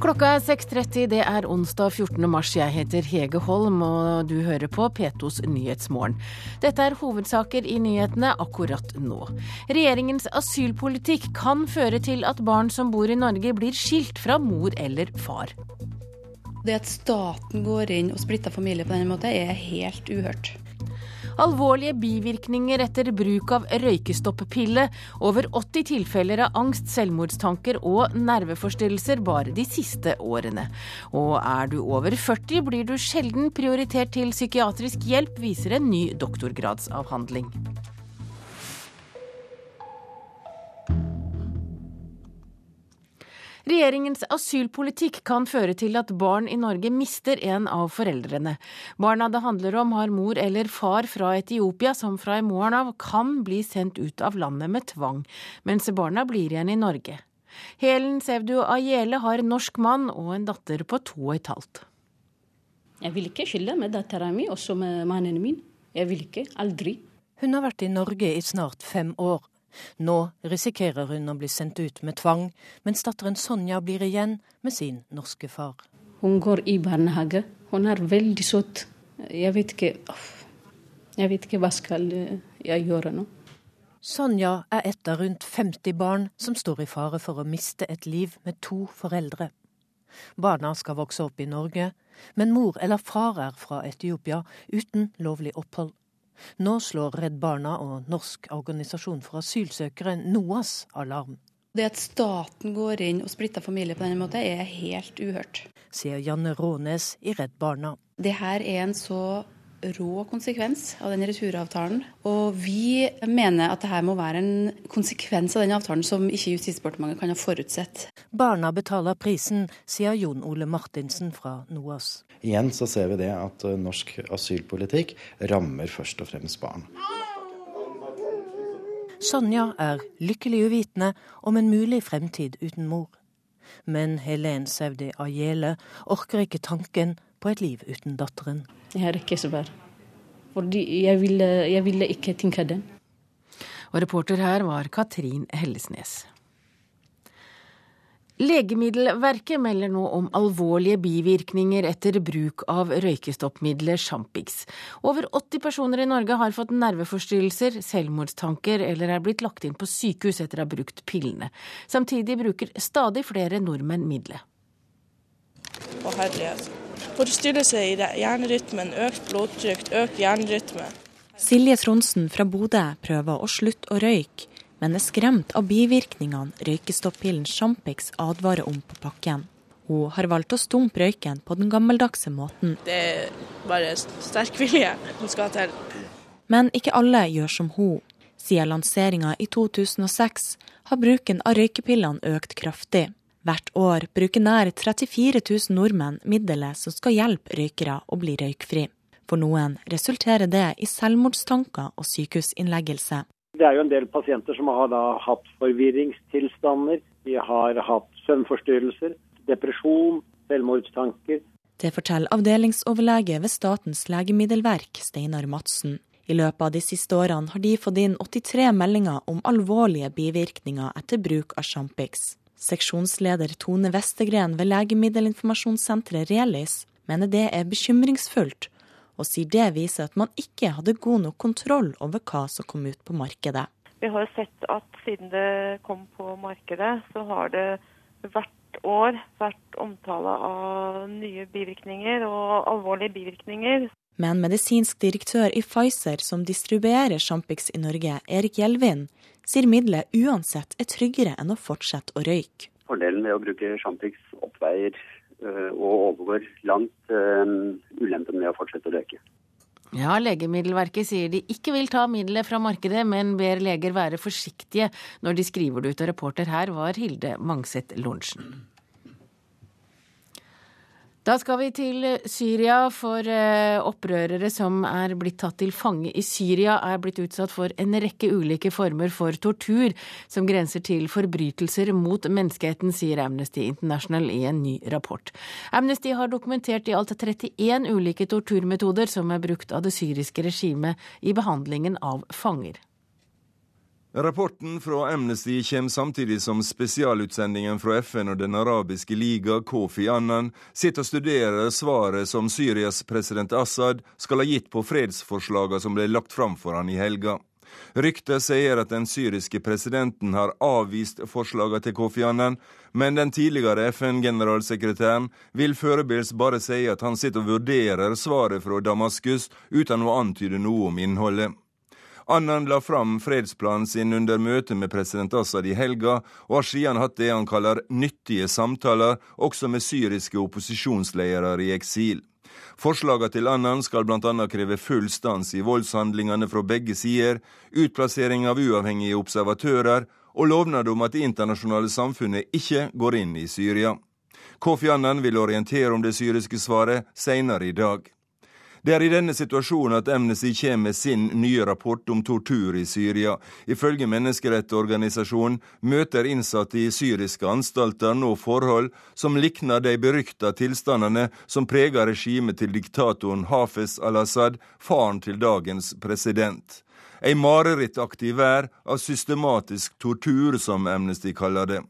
Klokka er 6.30, det er onsdag 14. mars. Jeg heter Hege Holm, og du hører på P2s Nyhetsmorgen. Dette er hovedsaker i nyhetene akkurat nå. Regjeringens asylpolitikk kan føre til at barn som bor i Norge blir skilt fra mor eller far. Det at staten går inn og splitter familie på denne måten, er helt uhørt. Alvorlige bivirkninger etter bruk av røykestopppille, Over 80 tilfeller av angst, selvmordstanker og nerveforstyrrelser bare de siste årene. Og er du over 40, blir du sjelden prioritert til psykiatrisk hjelp, viser en ny doktorgradsavhandling. Regjeringens asylpolitikk kan føre til at barn i Norge mister en av foreldrene. Barna det handler om har mor eller far fra Etiopia som fra i morgen av kan bli sendt ut av landet med tvang, mens barna blir igjen i Norge. Helen Sevdu Ajele har en norsk mann og en datter på to og et halvt. Jeg vil ikke skille med dattera mi, også med mannen min. Jeg vil ikke. Aldri. Hun har vært i Norge i snart fem år. Nå risikerer hun å bli sendt ut med tvang, mens datteren Sonja blir igjen med sin norske far. Hun går i barnehage. Hun er veldig søt. Jeg vet ikke Jeg vet ikke hva skal jeg gjøre nå. Sonja er et av rundt 50 barn som står i fare for å miste et liv med to foreldre. Barna skal vokse opp i Norge, men mor eller far er fra Etiopia uten lovlig opphold. Nå slår Redd Barna og Norsk organisasjon for asylsøkere NOAS alarm. Det at staten går inn og splitter familier på denne måten, er helt uhørt. Sier Janne Rånes i Redd Barna. Det her er en så rå konsekvens av den returavtalen. Og vi mener at dette må være en konsekvens av den avtalen som ikke Justisdepartementet kan ha forutsett. Barna betaler prisen, sier Jon Ole Martinsen fra NOAS. Igjen så ser vi det at eh, norsk asylpolitikk rammer først og fremst barn. Sonja er lykkelig uvitende om en mulig fremtid uten mor. Men Helen Sevdi Ajele orker ikke tanken på et liv uten datteren. Jeg har ikke svar. Fordi jeg ville, jeg ville ikke tenke den. Og reporter her var Katrin Hellesnes. Legemiddelverket melder nå om alvorlige bivirkninger etter bruk av røykestoppmiddelet Champix. Over 80 personer i Norge har fått nerveforstyrrelser, selvmordstanker eller er blitt lagt inn på sykehus etter å ha brukt pillene. Samtidig bruker stadig flere nordmenn middelet. Å herlighet. Forstyrrelse i hjernerytmen, økt blodtrykk, økt hjernerytme. Silje Tronsen fra Bodø prøver å slutte å røyke, men er skremt av bivirkningene røykestoppillen Champix advarer om på pakken. Hun har valgt å stumpe røyken på den gammeldagse måten. Det er bare sterk vilje som skal til. Men ikke alle gjør som hun. Siden lanseringa i 2006 har bruken av røykepillene økt kraftig. Hvert år bruker nær 34 000 nordmenn middelet som skal hjelpe røykere å bli røykfri. For noen resulterer det i selvmordstanker og sykehusinnleggelse. Det er jo en del pasienter som har hatt forvirringstilstander. De har hatt søvnforstyrrelser, depresjon, selvmordstanker. Det forteller avdelingsoverlege ved Statens legemiddelverk, Steinar Madsen. I løpet av de siste årene har de fått inn 83 meldinger om alvorlige bivirkninger etter bruk av Champix. Seksjonsleder Tone Vestegren ved Legemiddelinformasjonssenteret Relis mener det er bekymringsfullt, og sier det viser at man ikke hadde god nok kontroll over hva som kom ut på markedet. Vi har sett at siden det kom på markedet, så har det hvert år vært omtale av nye bivirkninger og alvorlige bivirkninger. Men medisinsk direktør i Pfizer som distribuerer Champix i Norge, Erik Gjelvin, sier middelet uansett er tryggere enn å fortsette å røyke. Fordelen ved å bruke Champix oppveier og overgår langt ulempen med å fortsette å røyke. Ja, Legemiddelverket sier de ikke vil ta middelet fra markedet, men ber leger være forsiktige når de skriver det ut. Og reporter her var Hilde Mangset Lorentzen. Da skal vi til Syria, for opprørere som er blitt tatt til fange i Syria, er blitt utsatt for en rekke ulike former for tortur som grenser til forbrytelser mot menneskeheten, sier Amnesty International i en ny rapport. Amnesty har dokumentert i alt 31 ulike torturmetoder som er brukt av det syriske regimet i behandlingen av fanger. Rapporten fra Amnesty kommer samtidig som spesialutsendingen fra FN og Den arabiske liga, Kofi Annan, sitter og studerer svaret som Syrias president Assad skal ha gitt på fredsforslagene som ble lagt fram for han i helga. Ryktet sier at den syriske presidenten har avvist forslagene til Kofi Annan, men den tidligere FN-generalsekretæren vil foreløpig bare si at han sitter og vurderer svaret fra Damaskus uten å antyde noe om innholdet. Annan la fram fredsplanen sin under møtet med president Assad i helga, og har siden hatt det han kaller nyttige samtaler, også med syriske opposisjonsledere i eksil. Forslagene til Annan skal bl.a. kreve full stans i voldshandlingene fra begge sider, utplassering av uavhengige observatører og lovnad om at det internasjonale samfunnet ikke går inn i Syria. Kofi Annan vil orientere om det syriske svaret senere i dag. Det er i denne situasjonen at Amnesty kommer med sin nye rapport om tortur i Syria. Ifølge menneskerettighetsorganisasjonen møter innsatte i syriske anstalter nå forhold som likner de berykta tilstandene som preger regimet til diktatoren Hafez al-Assad, faren til dagens president. Ei marerittaktig vær av systematisk tortur, som Amnesty kaller det.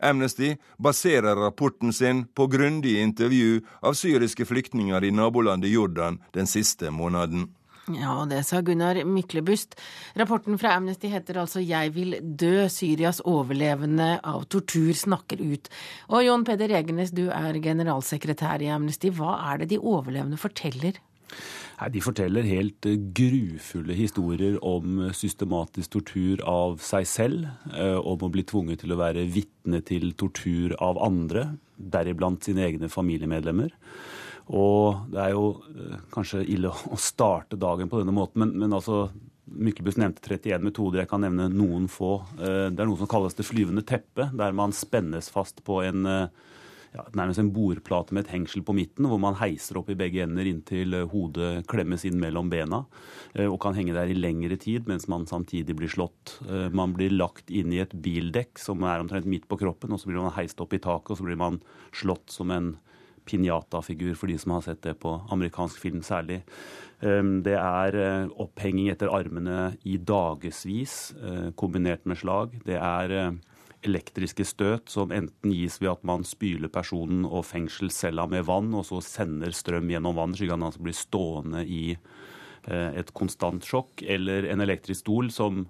Amnesty baserer rapporten sin på grundige intervju av syriske flyktninger i nabolandet Jordan den siste måneden. Ja, det sa Gunnar Myklebust. Rapporten fra Amnesty heter altså 'Jeg vil dø'. Syrias overlevende av tortur snakker ut. Og Jon Peder Egernes, du er generalsekretær i Amnesty. Hva er det de overlevende forteller? Nei, De forteller helt eh, grufulle historier om eh, systematisk tortur av seg selv, eh, om å bli tvunget til å være vitne til tortur av andre, deriblant sine egne familiemedlemmer. Og det er jo kanskje ille å starte dagen på denne måten, men, men altså Myklebust nevnte 31 metoder, jeg kan nevne noen få. Det er noe som kalles det flyvende teppet, der man spennes fast på en ja, nærmest en bordplate med et hengsel på midten, hvor man heiser opp i begge ender inntil eh, hodet klemmes inn mellom bena. Eh, og kan henge der i lengre tid mens man samtidig blir slått. Eh, man blir lagt inn i et bildekk som er omtrent midt på kroppen, og så blir man heist opp i taket, og så blir man slått som en pinjata-figur, for de som har sett det på amerikansk film særlig. Det er opphenging etter armene i dagevis, kombinert med slag. Det er elektriske støt som enten gis ved at man spyler personen og fengselscella med vann, og så sender strøm gjennom vann, slik at han altså blir stående i eh, et konstant sjokk, eller en elektrisk stol som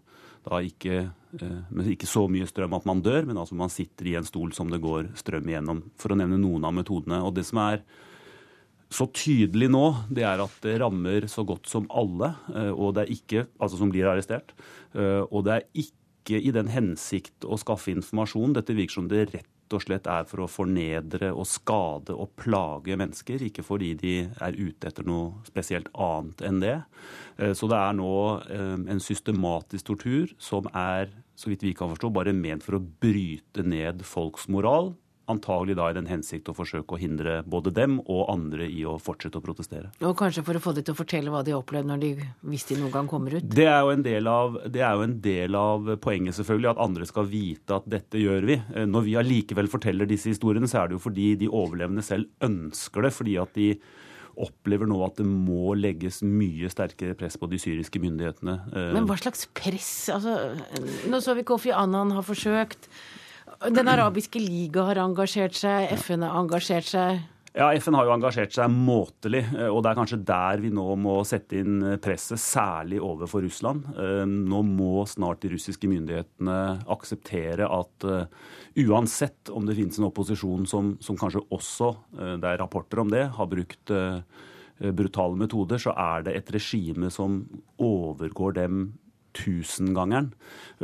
da ikke men med ikke så mye strøm at man dør, men altså man sitter i en stol som det går strøm igjennom, for å nevne noen av metodene. Og det som er så tydelig nå, det er at det rammer så godt som alle, eh, og det er ikke, altså som blir arrestert. Og det er ikke ikke i den hensikt å skaffe informasjon. Dette virker som det rett og slett er for å fornedre og skade og plage mennesker, ikke fordi de er ute etter noe spesielt annet enn det. Eh, så det er nå eh, en systematisk tortur som er, så vidt vi kan forstå, bare ment for å bryte ned folks moral antagelig da i den hensikt å forsøke å hindre både dem og andre i å fortsette å protestere. Og kanskje for å få dem til å fortelle hva de har opplevd når de, hvis de noen gang kommer ut? Det er, jo en del av, det er jo en del av poenget, selvfølgelig, at andre skal vite at dette gjør vi. Eh, når vi allikevel forteller disse historiene, så er det jo fordi de overlevende selv ønsker det. fordi at de opplever nå at det må legges mye sterkere press på de syriske myndighetene. Eh, Men hva slags press? Altså, nå så vi Kofi Annan har forsøkt. Den arabiske liga har engasjert seg, FN har engasjert seg. Ja, FN har jo engasjert seg måtelig, eh, og det er kanskje der vi nå må sette inn presset, særlig overfor Russland. Eh, nå må snart de russiske myndighetene akseptere at uh, uansett om det finnes en opposisjon som, som kanskje også, det er rapporter om det, har brukt brutale metoder, så er det et regime som overgår dem tusengangeren.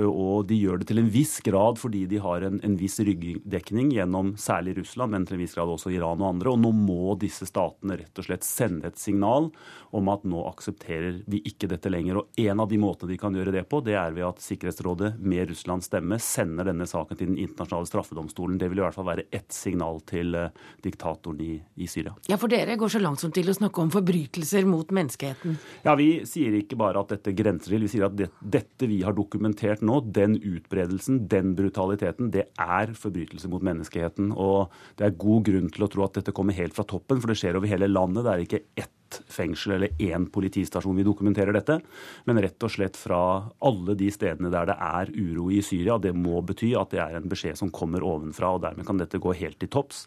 Og de gjør det til en viss grad fordi de har en, en viss ryggdekning gjennom særlig Russland, men til en viss grad også Iran og andre. Og nå må disse statene rett og slett sende et signal om at nå aksepterer vi ikke dette lenger. Og en av de måtene de kan gjøre det på, det er ved at Sikkerhetsrådet med Russlands stemme sender denne saken til Den internasjonale straffedomstolen. Det vil i hvert fall være ett signal til uh, diktatoren i, i, Syria. Ja, for dere går så langt som til å snakke om forbrytelser mot menneskeheten? Ja, vi sier ikke bare at dette grenser til, vi sier at det, dette vi har dokumentert nå, den utbredelsen, den brutaliteten, det er forbrytelse mot menneskeheten. Og det er god grunn til å tro at dette kommer helt fra toppen, for det skjer over hele landet. Det er ikke ett fengsel eller én politistasjon vi dokumenterer dette, men rett og slett fra alle de stedene der det er uro i Syria. Det må bety at det er en beskjed som kommer ovenfra, og dermed kan dette gå helt til topps.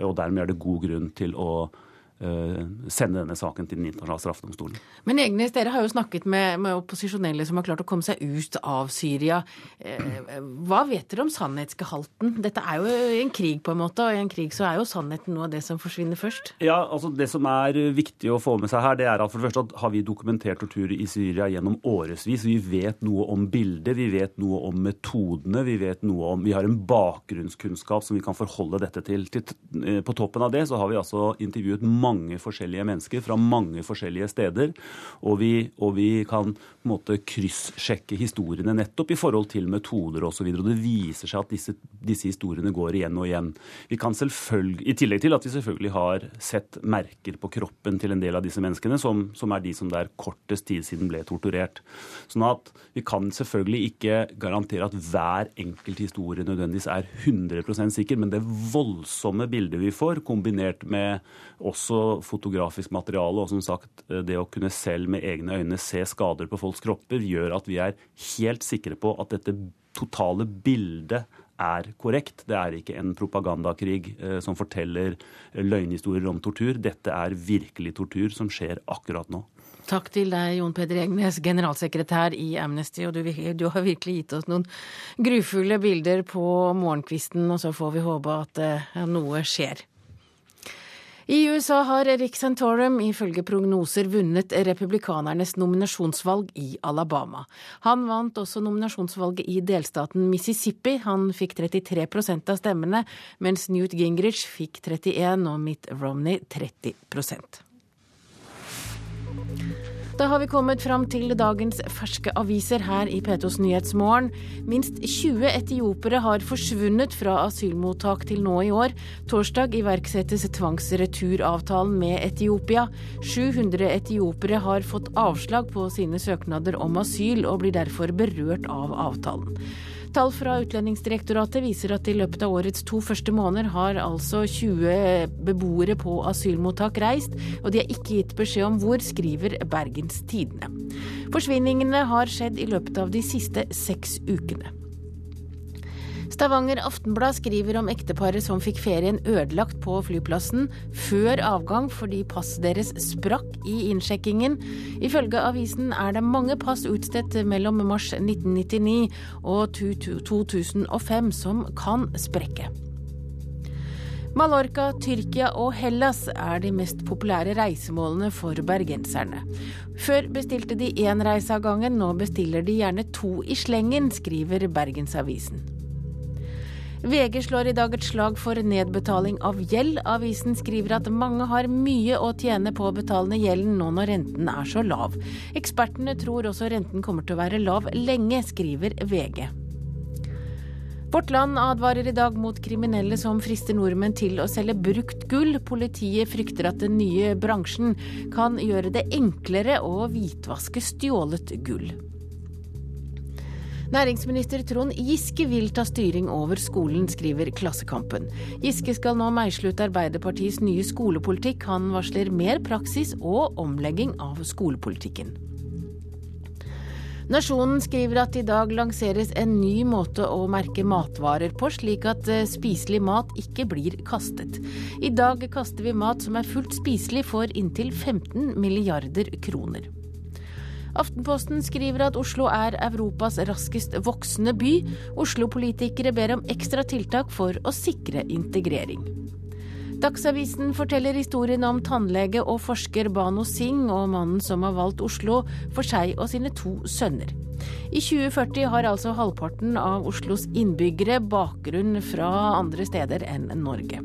Og dermed er det god grunn til å sende denne saken til Den internasjonale straffedomstolen. Men Egnes, dere har jo snakket med, med, opposisjonelle som har klart å komme seg ut av Syria. Eh, hva vet dere om sannhetsgehalten? Dette er jo en krig, på en måte, og i en krig så er jo sannheten noe av det som forsvinner først. Ja, altså Det som er viktig å få med seg her, det er at for det første har vi dokumentert tortur i Syria gjennom årevis. Vi vet noe om bildet, vi vet noe om metodene, vi vet noe om Vi har en bakgrunnskunnskap som vi kan forholde dette til. til eh, på toppen av det så har vi altså intervjuet mange mange forskjellige mennesker fra mange forskjellige steder. Og vi, og vi kan på en måte kryssjekke historiene nettopp i forhold til metoder osv. Og, så og det viser seg at disse, disse, historiene går igjen og igjen. Vi kan I tillegg til at vi selvfølgelig har sett merker på kroppen til en del av disse menneskene, som, som er de som der kortest tid siden ble torturert. Sånn at vi kan selvfølgelig ikke garantere at hver enkelt historie nødvendigvis er 100% sikker, men det voldsomme bildet vi får, kombinert med også også fotografisk materiale. Og som sagt, eh, det å kunne selv med egne øyne se skader på folks kropper, gjør at vi er helt sikre på at dette totale bildet er korrekt. Det er ikke en propagandakrig eh, som forteller løgnhistorier om tortur. Dette er virkelig tortur som skjer akkurat nå. Takk til deg, Jon Peder Egnes, generalsekretær i Amnesty. og du, du, har virkelig gitt oss noen grufulle bilder på morgenkvisten, og så får vi håpe at eh, noe skjer. I USA har Rick Santorum ifølge prognoser vunnet republikanernes nominasjonsvalg i Alabama. Han vant også nominasjonsvalget i delstaten Mississippi. Han fikk 33% av stemmene, mens Newt Gingrich fikk 31 og Mitt Romney 30 da har vi kommet fram til dagens ferske aviser her i P2s Nyhetsmorgen. Minst 20 etiopere har forsvunnet fra asylmottak til nå i år. Torsdag iverksettes tvangsreturavtalen med Etiopia. 700 etiopere har fått avslag på sine søknader om asyl, og blir derfor berørt av avtalen. Tall fra Utlendingsdirektoratet viser at i løpet av årets to første måneder har altså 20 beboere på asylmottak reist, og de har ikke gitt beskjed om hvor, skriver Bergens Tidende. Forsvinningene har skjedd i løpet av de siste seks ukene. Stavanger Aftenblad skriver om ekteparet som fikk ferien ødelagt på flyplassen før avgang fordi passet deres sprakk i innsjekkingen. Ifølge avisen er det mange pass utstedt mellom mars 1999 og 2005 som kan sprekke. Mallorca, Tyrkia og Hellas er de mest populære reisemålene for bergenserne. Før bestilte de én reise av gangen, nå bestiller de gjerne to i slengen, skriver Bergensavisen. VG slår i dag et slag for nedbetaling av gjeld. Avisen skriver at mange har mye å tjene på å betale ned gjelden nå når renten er så lav. Ekspertene tror også renten kommer til å være lav lenge, skriver VG. Vårt Land advarer i dag mot kriminelle som frister nordmenn til å selge brukt gull. Politiet frykter at den nye bransjen kan gjøre det enklere å hvitvaske stjålet gull. Næringsminister Trond Giske vil ta styring over skolen, skriver Klassekampen. Giske skal nå meisle ut Arbeiderpartiets nye skolepolitikk. Han varsler mer praksis og omlegging av skolepolitikken. Nasjonen skriver at i dag lanseres en ny måte å merke matvarer på, slik at eh, spiselig mat ikke blir kastet. I dag kaster vi mat som er fullt spiselig for inntil 15 milliarder kroner. Aftenposten skriver at Oslo er Europas raskest voksende by. Oslo-politikere ber om ekstra tiltak for å sikre integrering. Dagsavisen forteller historien om tannlege og forsker Bano Singh og mannen som har valgt Oslo for seg og sine to sønner. I 2040 har altså halvparten av Oslos innbyggere bakgrunn fra andre steder enn Norge.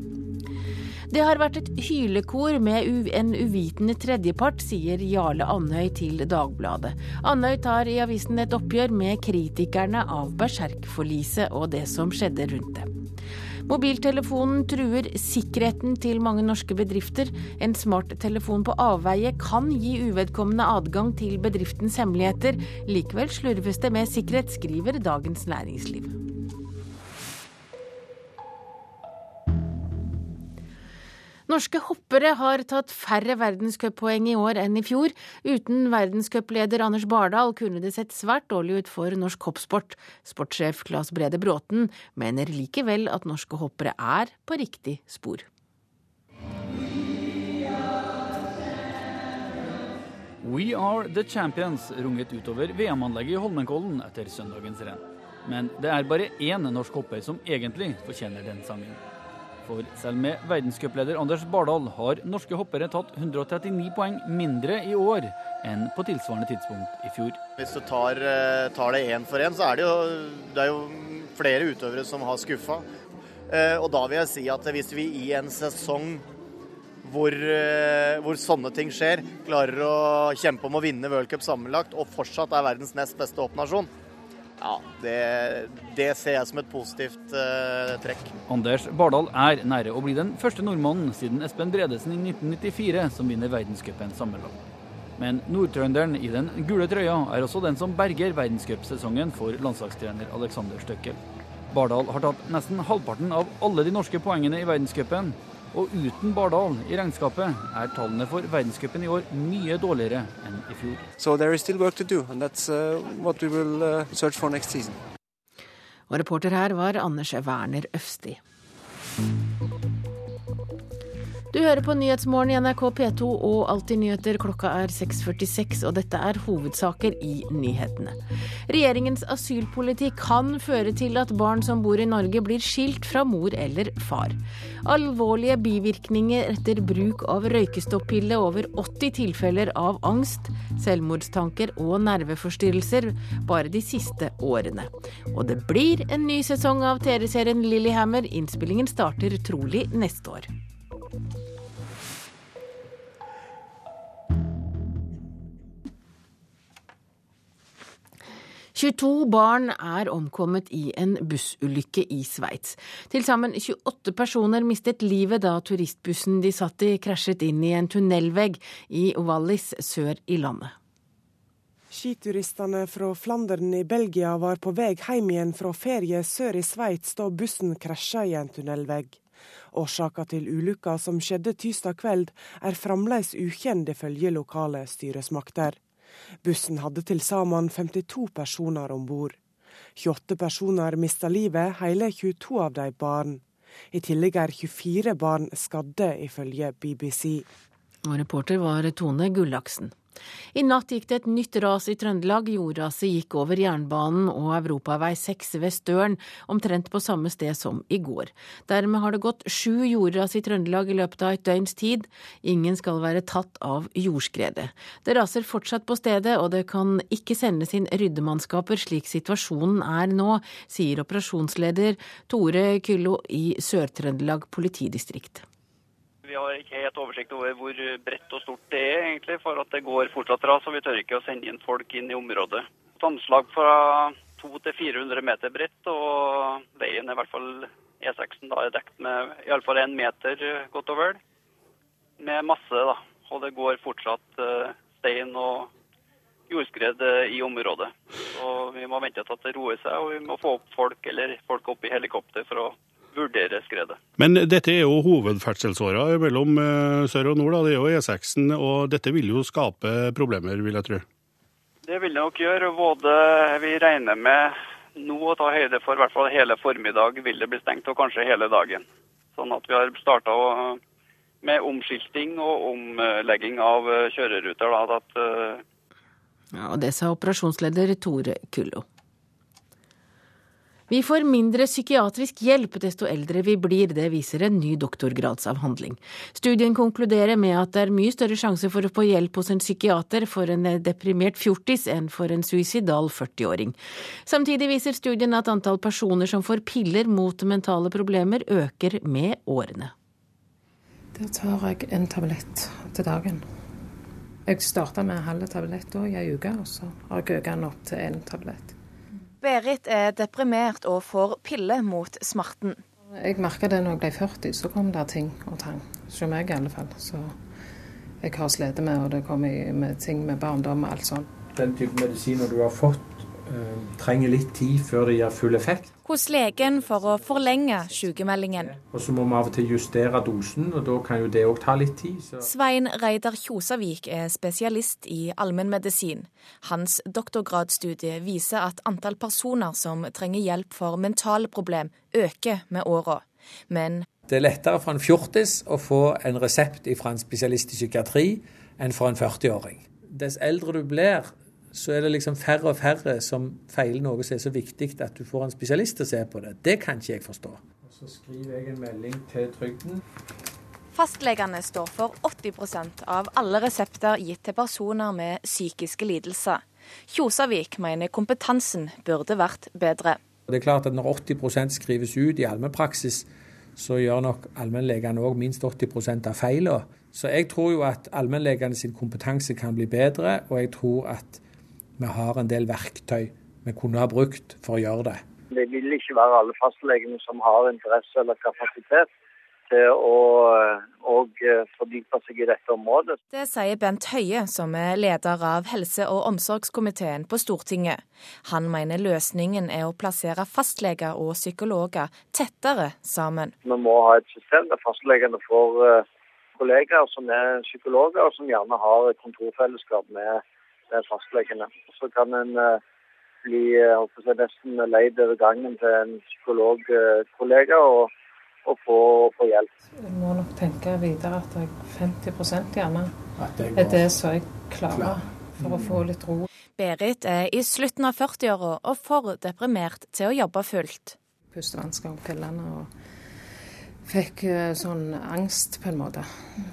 Det har vært et hylekor med en uvitende tredjepart, sier Jarle Andøy til Dagbladet. Andøy tar i avisen et oppgjør med kritikerne av berserkforliset og det som skjedde rundt det. Mobiltelefonen truer sikkerheten til mange norske bedrifter. En smarttelefon på avveie kan gi uvedkommende adgang til bedriftens hemmeligheter. Likevel slurves det med sikkerhet, skriver Dagens Næringsliv. Norske hoppere har tatt færre verdenscuppoeng i år enn i fjor. Uten verdenscupleder Anders Bardal kunne det sett svært dårlig ut for norsk hoppsport. Sportssjef Claes Brede Bråten mener likevel at norske hoppere er på riktig spor. We are the champions runget utover VM-anlegget i Holmenkollen etter søndagens renn. Men det er bare én norsk hopper som egentlig fortjener den sangen. For selv med verdenscupleder Anders Bardal har norske hoppere tatt 139 poeng mindre i år enn på tilsvarende tidspunkt i fjor. Hvis du tar, eh, tar det én for én, så er det, jo, det er jo flere utøvere som har skuffa. Eh, og da vil jeg si at hvis vi i en sesong hvor, eh, hvor, sånne ting skjer, klarer å kjempe om å vinne World Cup sammenlagt og fortsatt er verdens nest beste hoppnasjon, ja, det, det, ser jeg som et positivt uh, trekk. Anders Bardal er nære å bli den første nordmannen siden Espen Bredesen i 1994 som vinner verdenscupen sammenlagt. Men nordtrønderen i den gule trøya er også den som berger verdenscupsesongen for landslagstrener Alexander Støkkel. Bardal har tatt nesten halvparten av alle de norske poengene i verdenscupen, og uten Bardal i regnskapet er tallene for verdenscupen i år mye dårligere enn i fjor. So there is still work to do, and that's uh, what we will uh, search for next season. Og reporter her var Anders Werner Øfsti. Du hører på Nyhetsmorgen i NRK P2 og Alltid nyheter. Klokka er 6.46, og dette er hovedsaker i nyhetene. Regjeringens asylpolitikk kan føre til at barn som bor i Norge blir skilt fra mor eller far. Alvorlige bivirkninger etter bruk av røykestoppille, over 80 tilfeller av angst, selvmordstanker og nerveforstyrrelser bare de siste årene. Og det blir en ny sesong av TV-serien Lillehammer. Innspillingen starter trolig neste år. 22 barn er omkommet i en bussulykke i Sveits. Til sammen 28 personer mistet livet da turistbussen de satt i krasjet inn i en tunnelvegg i Wallis sør i landet. Skituristene fra Flandern i Belgia var på vei hjem igjen fra ferie sør i Sveits da bussen krasja i en tunnelvegg. Årsaka til ulykka som skjedde tirsdag kveld, er fremdeles ukjent ifølge lokale styresmakter. Bussen hadde til sammen 52 personer om bord. 28 personer mista livet, hele 22 av de barn. I tillegg er 24 barn skadde, ifølge BBC. Og reporter var Tone Gullaksen. I natt gikk det et nytt ras i Trøndelag. Jordraset gikk over jernbanen og Europavei 6 ved Støren, omtrent på samme sted som i går. Dermed har det gått sju jordras i Trøndelag i løpet av et døgns tid. Ingen skal være tatt av jordskredet. Det raser fortsatt på stedet, og det kan ikke sendes inn ryddemannskaper slik situasjonen er nå, sier operasjonsleder Tore Kyllo i Sør-Trøndelag politidistrikt. Vi har ikke helt oversikt over hvor bredt og stort det er, egentlig, for at det går fortsatt ras. Og vi tør ikke å sende inn folk inn i området. Et anslag fra 200 400 meter bredt, og veien er i hvert fall E6 da er dekt med iallfall én meter godt og vel. Med masse, da. Og det går fortsatt uh, stein og jordskred uh, i området. Så vi må vente til at det roer seg, og vi må få opp folk eller folk opp i helikopter for å vurdere skredet. Men dette er jo hovedferdselsåra mellom eh, sør og nord, da. det er jo E6-en, og dette vil jo skape problemer, vil jeg tro? Det vil det nok gjøre. Både vi regner med nå å ta høyde for i hvert fall hele formiddag vil det bli stengt, og kanskje hele dagen. Sånn at vi har starta med omskilting og omlegging av kjøreruter. Da, at, ja, og det sa operasjonsleder Tore Kullo. Vi får mindre psykiatrisk hjelp desto eldre vi blir, det viser en ny doktorgradsavhandling. Studien konkluderer med at det er mye større sjanse for å få hjelp hos en psykiater for en deprimert fjortis enn for en suicidal 40-åring. Samtidig viser studien at antall personer som får piller mot mentale problemer, øker med årene. Der tar jeg en tablett til dagen. Jeg starta med en halv tablett i ei uke, og så har jeg økt den opp til en tablett. Berit er deprimert og får piller mot smerten. Jeg merka det når jeg ble 40, så kom det ting og tang. Hos meg i alle fall. Så jeg har slitt med, og det kommer med ting med barndom og alt sånt. Den type medisiner du har fått, trenger litt tid før det gir full effekt. Hos legen for å forlenge sykemeldingen. Og så må vi av og til justere dosen, og da kan jo det òg ta litt tid. Så. Svein Reidar Kjosavik er spesialist i allmennmedisin. Hans doktorgradsstudie viser at antall personer som trenger hjelp for mentale problem, øker med åra. Men Det er lettere for en fjortis å få en resept fra en spesialist i psykiatri enn for en 40-åring. Dess eldre du blir, så er det liksom færre og færre som feiler noe som er så viktig at du får en spesialist til å se på det. Det kan ikke jeg forstå. Og Så skriver jeg en melding til Trygden. Fastlegene står for 80% av alle resepter gitt til personer med psykiske lidelser. Kjosavik mener kompetansen burde vært bedre. Det er klart at Når 80% skrives ut i allmennpraksis, så gjør nok allmennlegene òg minst 80% av feilene. Så jeg tror jo at allmennlegene sin kompetanse kan bli bedre, og jeg tror at vi har en del verktøy vi kunne ha brukt for å gjøre det. Det vil ikke være alle fastlegene som har interesse eller kapasitet til å og fordype seg i dette området. Det sier Bent Høie, som er leder av helse- og omsorgskomiteen på Stortinget. Han mener løsningen er å plassere fastleger og psykologer tettere sammen. Vi må ha et system der fastlegene får eh, kollegaer som er psykologer, og som gjerne har kontorfellesskap med, med fastlegene. Så kan en eh, bli eh, å si, nesten leid over gangen til en psykologkollega og, og få, få hjelp. Jeg må nok tenke videre at jeg 50 gjerne er det som jeg klarer for å få litt ro. Berit er i slutten av 40-åra og for deprimert til å jobbe fullt. Pustevansker og pillene og fikk eh, sånn angst på en måte.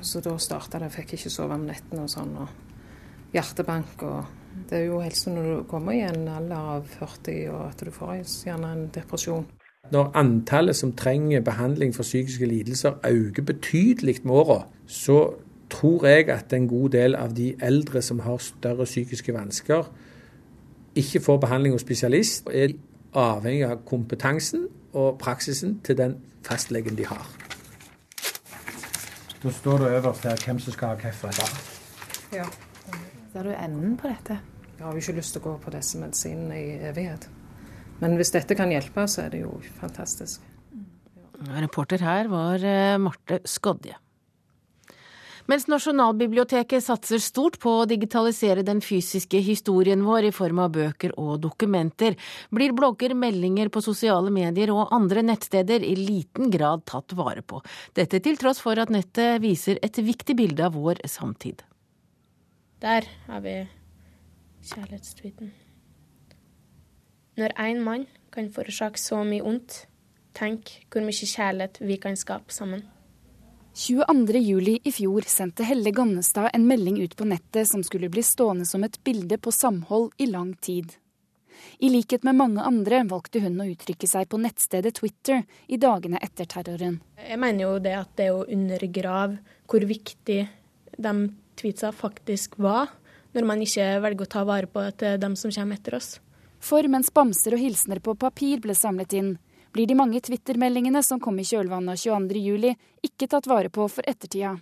Så da starta det. Jeg fikk ikke sove om nettene og sånn. Og hjertebank og Det er jo helst når du kommer i en alder av 40 og at du får gjerne en depresjon. Når antallet som trenger behandling for psykiske lidelser øker betydelig med åra, så tror jeg at en god del av de eldre som har større psykiske vansker, ikke får behandling hos spesialist, og er avhengig av kompetansen og praksisen til den fastlegen de har. Da står det øverst her hvem som skal ha hvilken. Ja. Ser du enden på dette? Jeg har jo ikke lyst til å gå på disse medisinene i evighet. Men hvis dette kan hjelpe, så er det jo fantastisk. Reporter her var eh, Marte Skodje. Mens Nasjonalbiblioteket satser stort på å digitalisere den fysiske historien vår i form av bøker og dokumenter, blir blogger, meldinger på sosiale medier og andre nettsteder i liten grad tatt vare på. Dette til tross for at nettet viser et viktig bilde av vår samtid. Der har vi kjærlighetstweeten. Når én mann kan forårsake så mye ondt, tenk hvor mye kjærlighet vi kan skape sammen. 22. juli i fjor sendte Helle Gannestad en melding ut på nettet som skulle bli stående som et bilde på samhold i lang tid. I likhet med mange andre valgte hun å uttrykke seg på nettstedet Twitter i dagene etter terroren. Jeg mener jo det at det å undergrave hvor viktig de tweetsa faktisk var, når man ikke velger å ta vare på til dem som kommer etter oss. For mens bamser og hilsener på papir ble samlet inn, blir de mange Twitter-meldingene som kom i kjølvannet av 22.07, ikke tatt vare på for ettertida.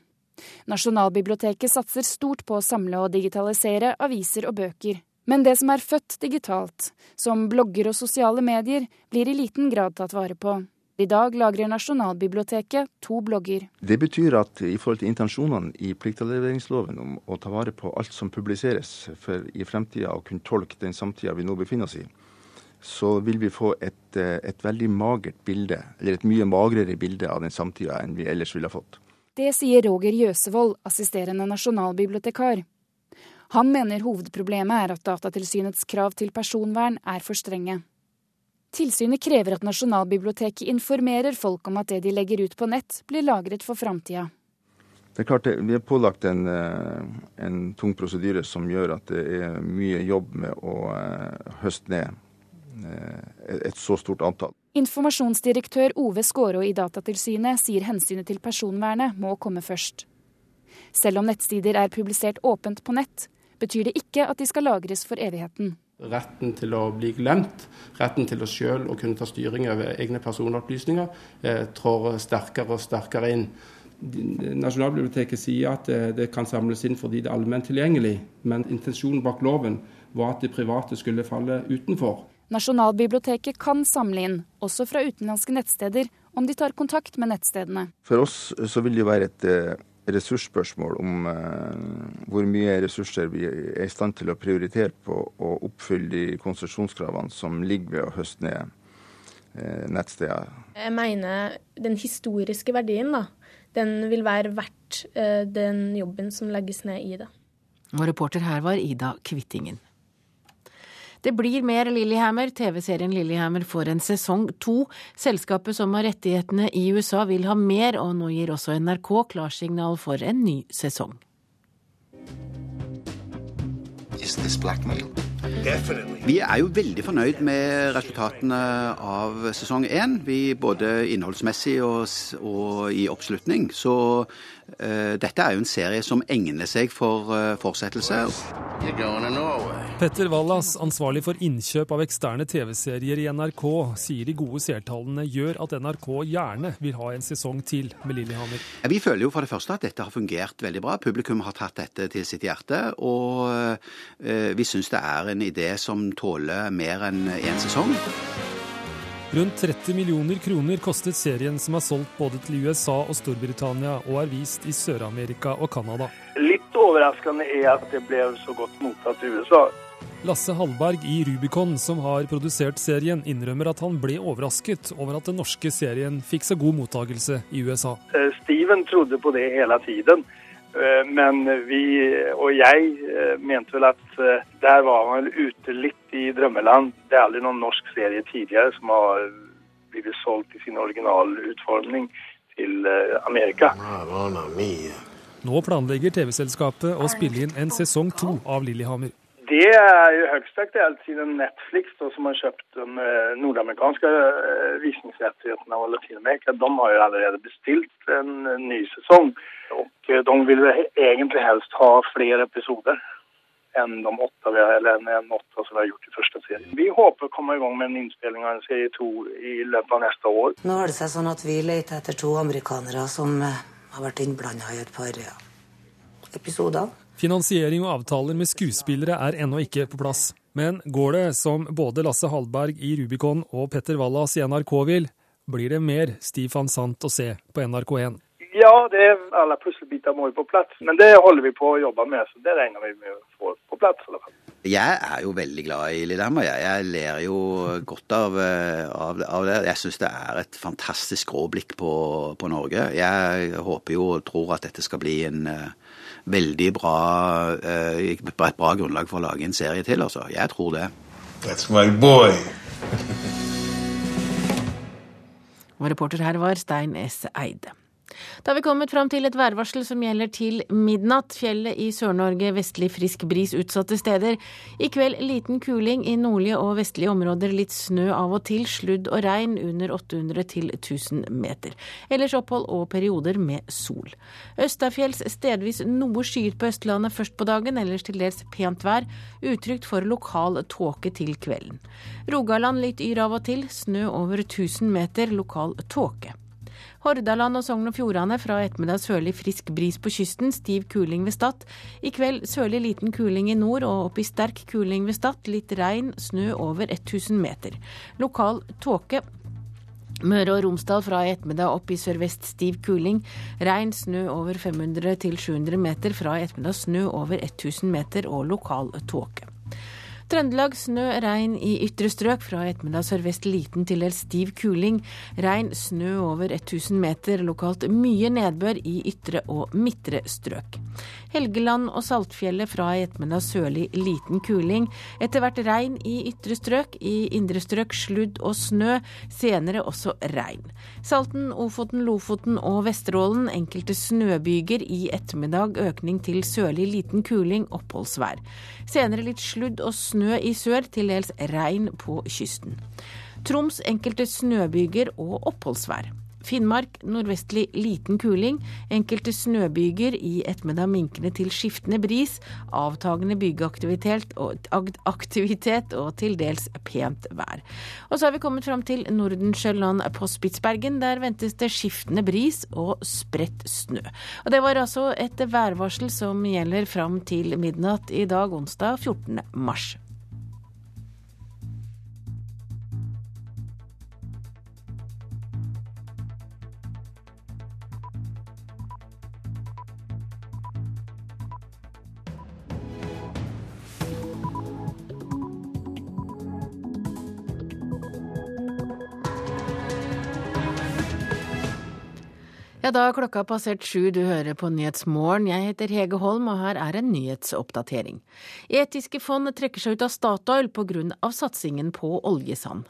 Nasjonalbiblioteket satser stort på å samle og digitalisere aviser og bøker. Men det som er født digitalt, som blogger og sosiale medier, blir i liten grad tatt vare på. I dag lagrer Nasjonalbiblioteket to blogger. Det betyr at i forhold til intensjonene i pliktavleveringsloven om å ta vare på alt som publiseres, for i fremtida å kunne tolke den samtida vi nå befinner oss i, så vil vi få et, et veldig magert bilde, eller et mye magrere bilde av den samtida enn vi ellers ville ha fått. Det sier Roger Jøsevold, assisterende nasjonalbibliotekar. Han mener hovedproblemet er at Datatilsynets krav til personvern er for strenge. Tilsynet krever at Nasjonalbiblioteket informerer folk om at det de legger ut på nett, blir lagret for framtida. Det er klart det, Vi er pålagt en, en tung prosedyre som gjør at det er mye jobb med å høste ned et så stort antall. Informasjonsdirektør Ove Skårå i Datatilsynet sier hensynet til personvernet må komme først. Selv om nettsider er publisert åpent på nett, betyr det ikke at de skal lagres for evigheten. Retten til å bli glemt, retten til å selv å kunne ta styring over egne personopplysninger, eh, trår sterkere og sterkere inn. Nasjonalbiblioteket sier at det, det kan samles inn fordi det er allment tilgjengelig, men intensjonen bak loven var at de private skulle falle utenfor. Nasjonalbiblioteket kan samle inn, også fra utenlandske nettsteder, om de tar kontakt med nettstedene. For oss så vil det jo være et eh, ressursspørsmål om eh, hvor mye ressurser vi er i stand til å prioritere på å oppfylle de konsesjonskravene som ligger ved å høste ned eh, nettsteder. Jeg mener den historiske verdien, da. Den vil være verdt eh, den jobben som legges ned i det. Og reporter her var Ida Kvittingen. Det blir mer Lillehammer. TV-serien Lillehammer får en sesong to. Selskapet som har rettighetene i USA vil ha mer, og nå gir også NRK klarsignal for en ny sesong. Vi er jo veldig fornøyd med resultatene av sesong én. Både innholdsmessig og, og i oppslutning. Så dette er jo en serie som egner seg for uh, fortsettelse. Petter Wallas, ansvarlig for innkjøp av eksterne TV-serier i NRK, sier de gode seertallene gjør at NRK gjerne vil ha en sesong til med Lillehammer. Vi føler jo for det første at dette har fungert veldig bra. Publikum har tatt dette til sitt hjerte. Og uh, vi syns det er en idé som tåler mer enn én sesong. Rundt 30 millioner kroner kostet serien som er solgt både til USA og Storbritannia, og er vist i Sør-Amerika og Canada. Litt overraskende er at det ble så godt mottatt i USA. Lasse Hallberg i Rubicon, som har produsert serien, innrømmer at han ble overrasket over at den norske serien fikk så god mottagelse i USA. Eh, Steven trodde på det hele tiden. Eh, men vi, og jeg, eh, mente vel at der var man ute litt i drømmeland. Det er aldri noen norsk serie tidligere som har blitt solgt i sin originalutforming til Amerika. Nå planlegger TV-selskapet å spille inn en sesong to av Lillehammer. Det er jo høyst aktuelt siden Netflix, da, som har kjøpt de nordamerikanske visningsrettighetene av Latin-Amerika, de har jo allerede bestilt en ny sesong. Og de vil egentlig helst ha flere episoder enn de åtte, eller enn åtte som vi har gjort i første serien. Vi håper å komme i gang med en innspilling av en serie to i løpet av neste år. Nå har det seg sånn at vi leter etter to amerikanere som har vært innblanda i et par episoder. Finansiering og avtaler med skuespillere er ennå ikke på plass. Men går det som både Lasse Hallberg i Rubicon og Petter Wallas i NRK vil, blir det mer Stiv van Sant å se på NRK1. Ja, det er alle puslebiter må jo på plass. Men det holder vi på å jobbe med, så det regner vi med å få på plass. i hvert fall. Jeg er jo veldig glad i Lillehammer. Jeg, jeg ler jo godt av, av, av det. Jeg syns det er et fantastisk skråblikk på, på, Norge. Jeg håper jo og tror at dette skal bli en uh, veldig bra uh, et bra grunnlag for å lage en serie til, altså. Jeg tror det. That's my boy. Og reporter her var Stein S. Eide. Da har vi kommet fram til et værvarsel som gjelder til midnatt. Fjellet i Sør-Norge vestlig frisk bris utsatte steder. I kveld liten kuling i nordlige og vestlige områder. Litt snø av og til. Sludd og regn under 800 til 1000 meter. Ellers opphold og perioder med sol. Østafjells stedvis noe skyet på Østlandet først på dagen, ellers til dels pent vær. Utrygt for lokal tåke til kvelden. Rogaland litt yr av og til. Snø over 1000 meter. Lokal tåke. Hordaland og Sogn og Fjordane fra ettermiddag sørlig frisk bris på kysten, stiv kuling ved Stad. I kveld sørlig liten kuling i nord og opp i sterk kuling ved Stad. Litt regn, snø over 1000 meter. Lokal tåke. Møre og Romsdal fra i ettermiddag opp i sørvest stiv kuling. Regn, snø over 500 til 700 meter. Fra i ettermiddag snø over 1000 meter og lokal tåke. Trøndelag snø, regn i ytre strøk. Fra ettermiddag sørvest liten til dels stiv kuling. Regn, snø over 1000 meter. Lokalt mye nedbør i ytre og midtre strøk. Helgeland og Saltfjellet fra i ettermiddag sørlig liten kuling. Etter hvert regn i ytre strøk. I indre strøk sludd og snø. Senere også regn. Salten, Ofoten, Lofoten og Vesterålen enkelte snøbyger. I ettermiddag økning til sørlig liten kuling, oppholdsvær. Senere litt sludd og snø i sør, til dels regn på kysten. Troms enkelte snøbyger og oppholdsvær. Finnmark nordvestlig liten kuling. Enkelte snøbyger, i ettermiddag minkende til skiftende bris. Avtagende bygeaktivitet og, aktivitet og til dels pent vær. Og så har vi kommet fram til Nordensjøland på Spitsbergen. Der ventes det skiftende bris og spredt snø. Og Det var altså et værvarsel som gjelder fram til midnatt i dag, onsdag 14. mars. Ja, da har klokka passert sju, du hører på Nyhetsmorgen. Jeg heter Hege Holm, og her er en nyhetsoppdatering. Etiske fond trekker seg ut av Statoil pga. satsingen på oljesand.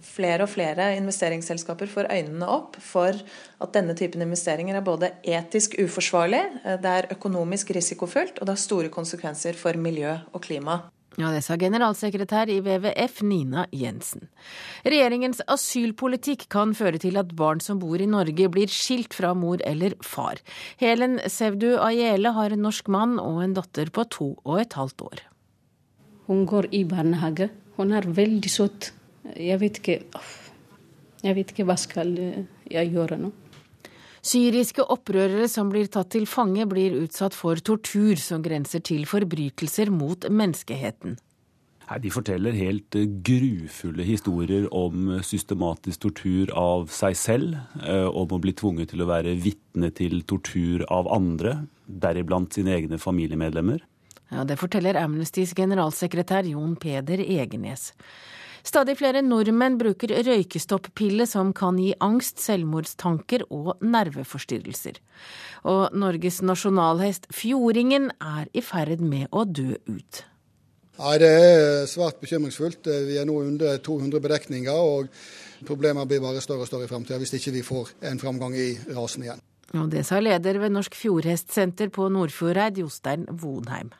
Flere og flere investeringsselskaper får øynene opp for at denne typen investeringer er både etisk uforsvarlig, det er økonomisk risikofullt, og det har store konsekvenser for miljø og klima. Ja, Det sa generalsekretær i WWF Nina Jensen. Regjeringens asylpolitikk kan føre til at barn som bor i Norge blir skilt fra mor eller far. Helen Sevdu Ayele har en norsk mann og en datter på to og et halvt år. Hun går i barnehage. Hun er veldig søt. Jeg vet ikke Jeg vet ikke hva skal jeg gjøre nå. Syriske opprørere som blir tatt til fange, blir utsatt for tortur som grenser til forbrytelser mot menneskeheten. De forteller helt eh, grufulle historier om systematisk tortur av seg selv, eh, om å bli tvunget til å være vitne til tortur av andre, deriblant sine egne familiemedlemmer. Ja, Det forteller Amnestys generalsekretær Jon Peder Egenes. Stadig flere nordmenn bruker røykestopp-pille som kan gi angst, selvmordstanker og nerveforstyrrelser. Og Norges nasjonalhest Fjordingen er i ferd med å dø ut. Nei, Det er svært bekymringsfullt. Vi er nå under 200 bedekninger, og problemene blir bare større og større i fremtiden hvis ikke vi får en framgang i rasen igjen. Og Det sa leder ved Norsk Fjordhestsenter på Nordfjordeid, Jostein Vonheim.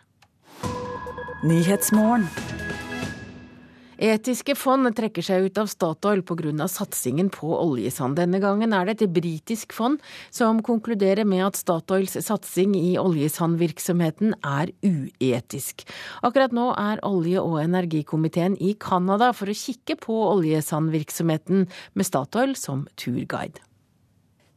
Etiske fond trekker seg ut av Statoil pga. satsingen på oljesand. Denne gangen er det et britisk fond som konkluderer med at Statoils satsing i oljesandvirksomheten er uetisk. Akkurat nå er olje- og energikomiteen i Canada for å kikke på oljesandvirksomheten med Statoil som turguide.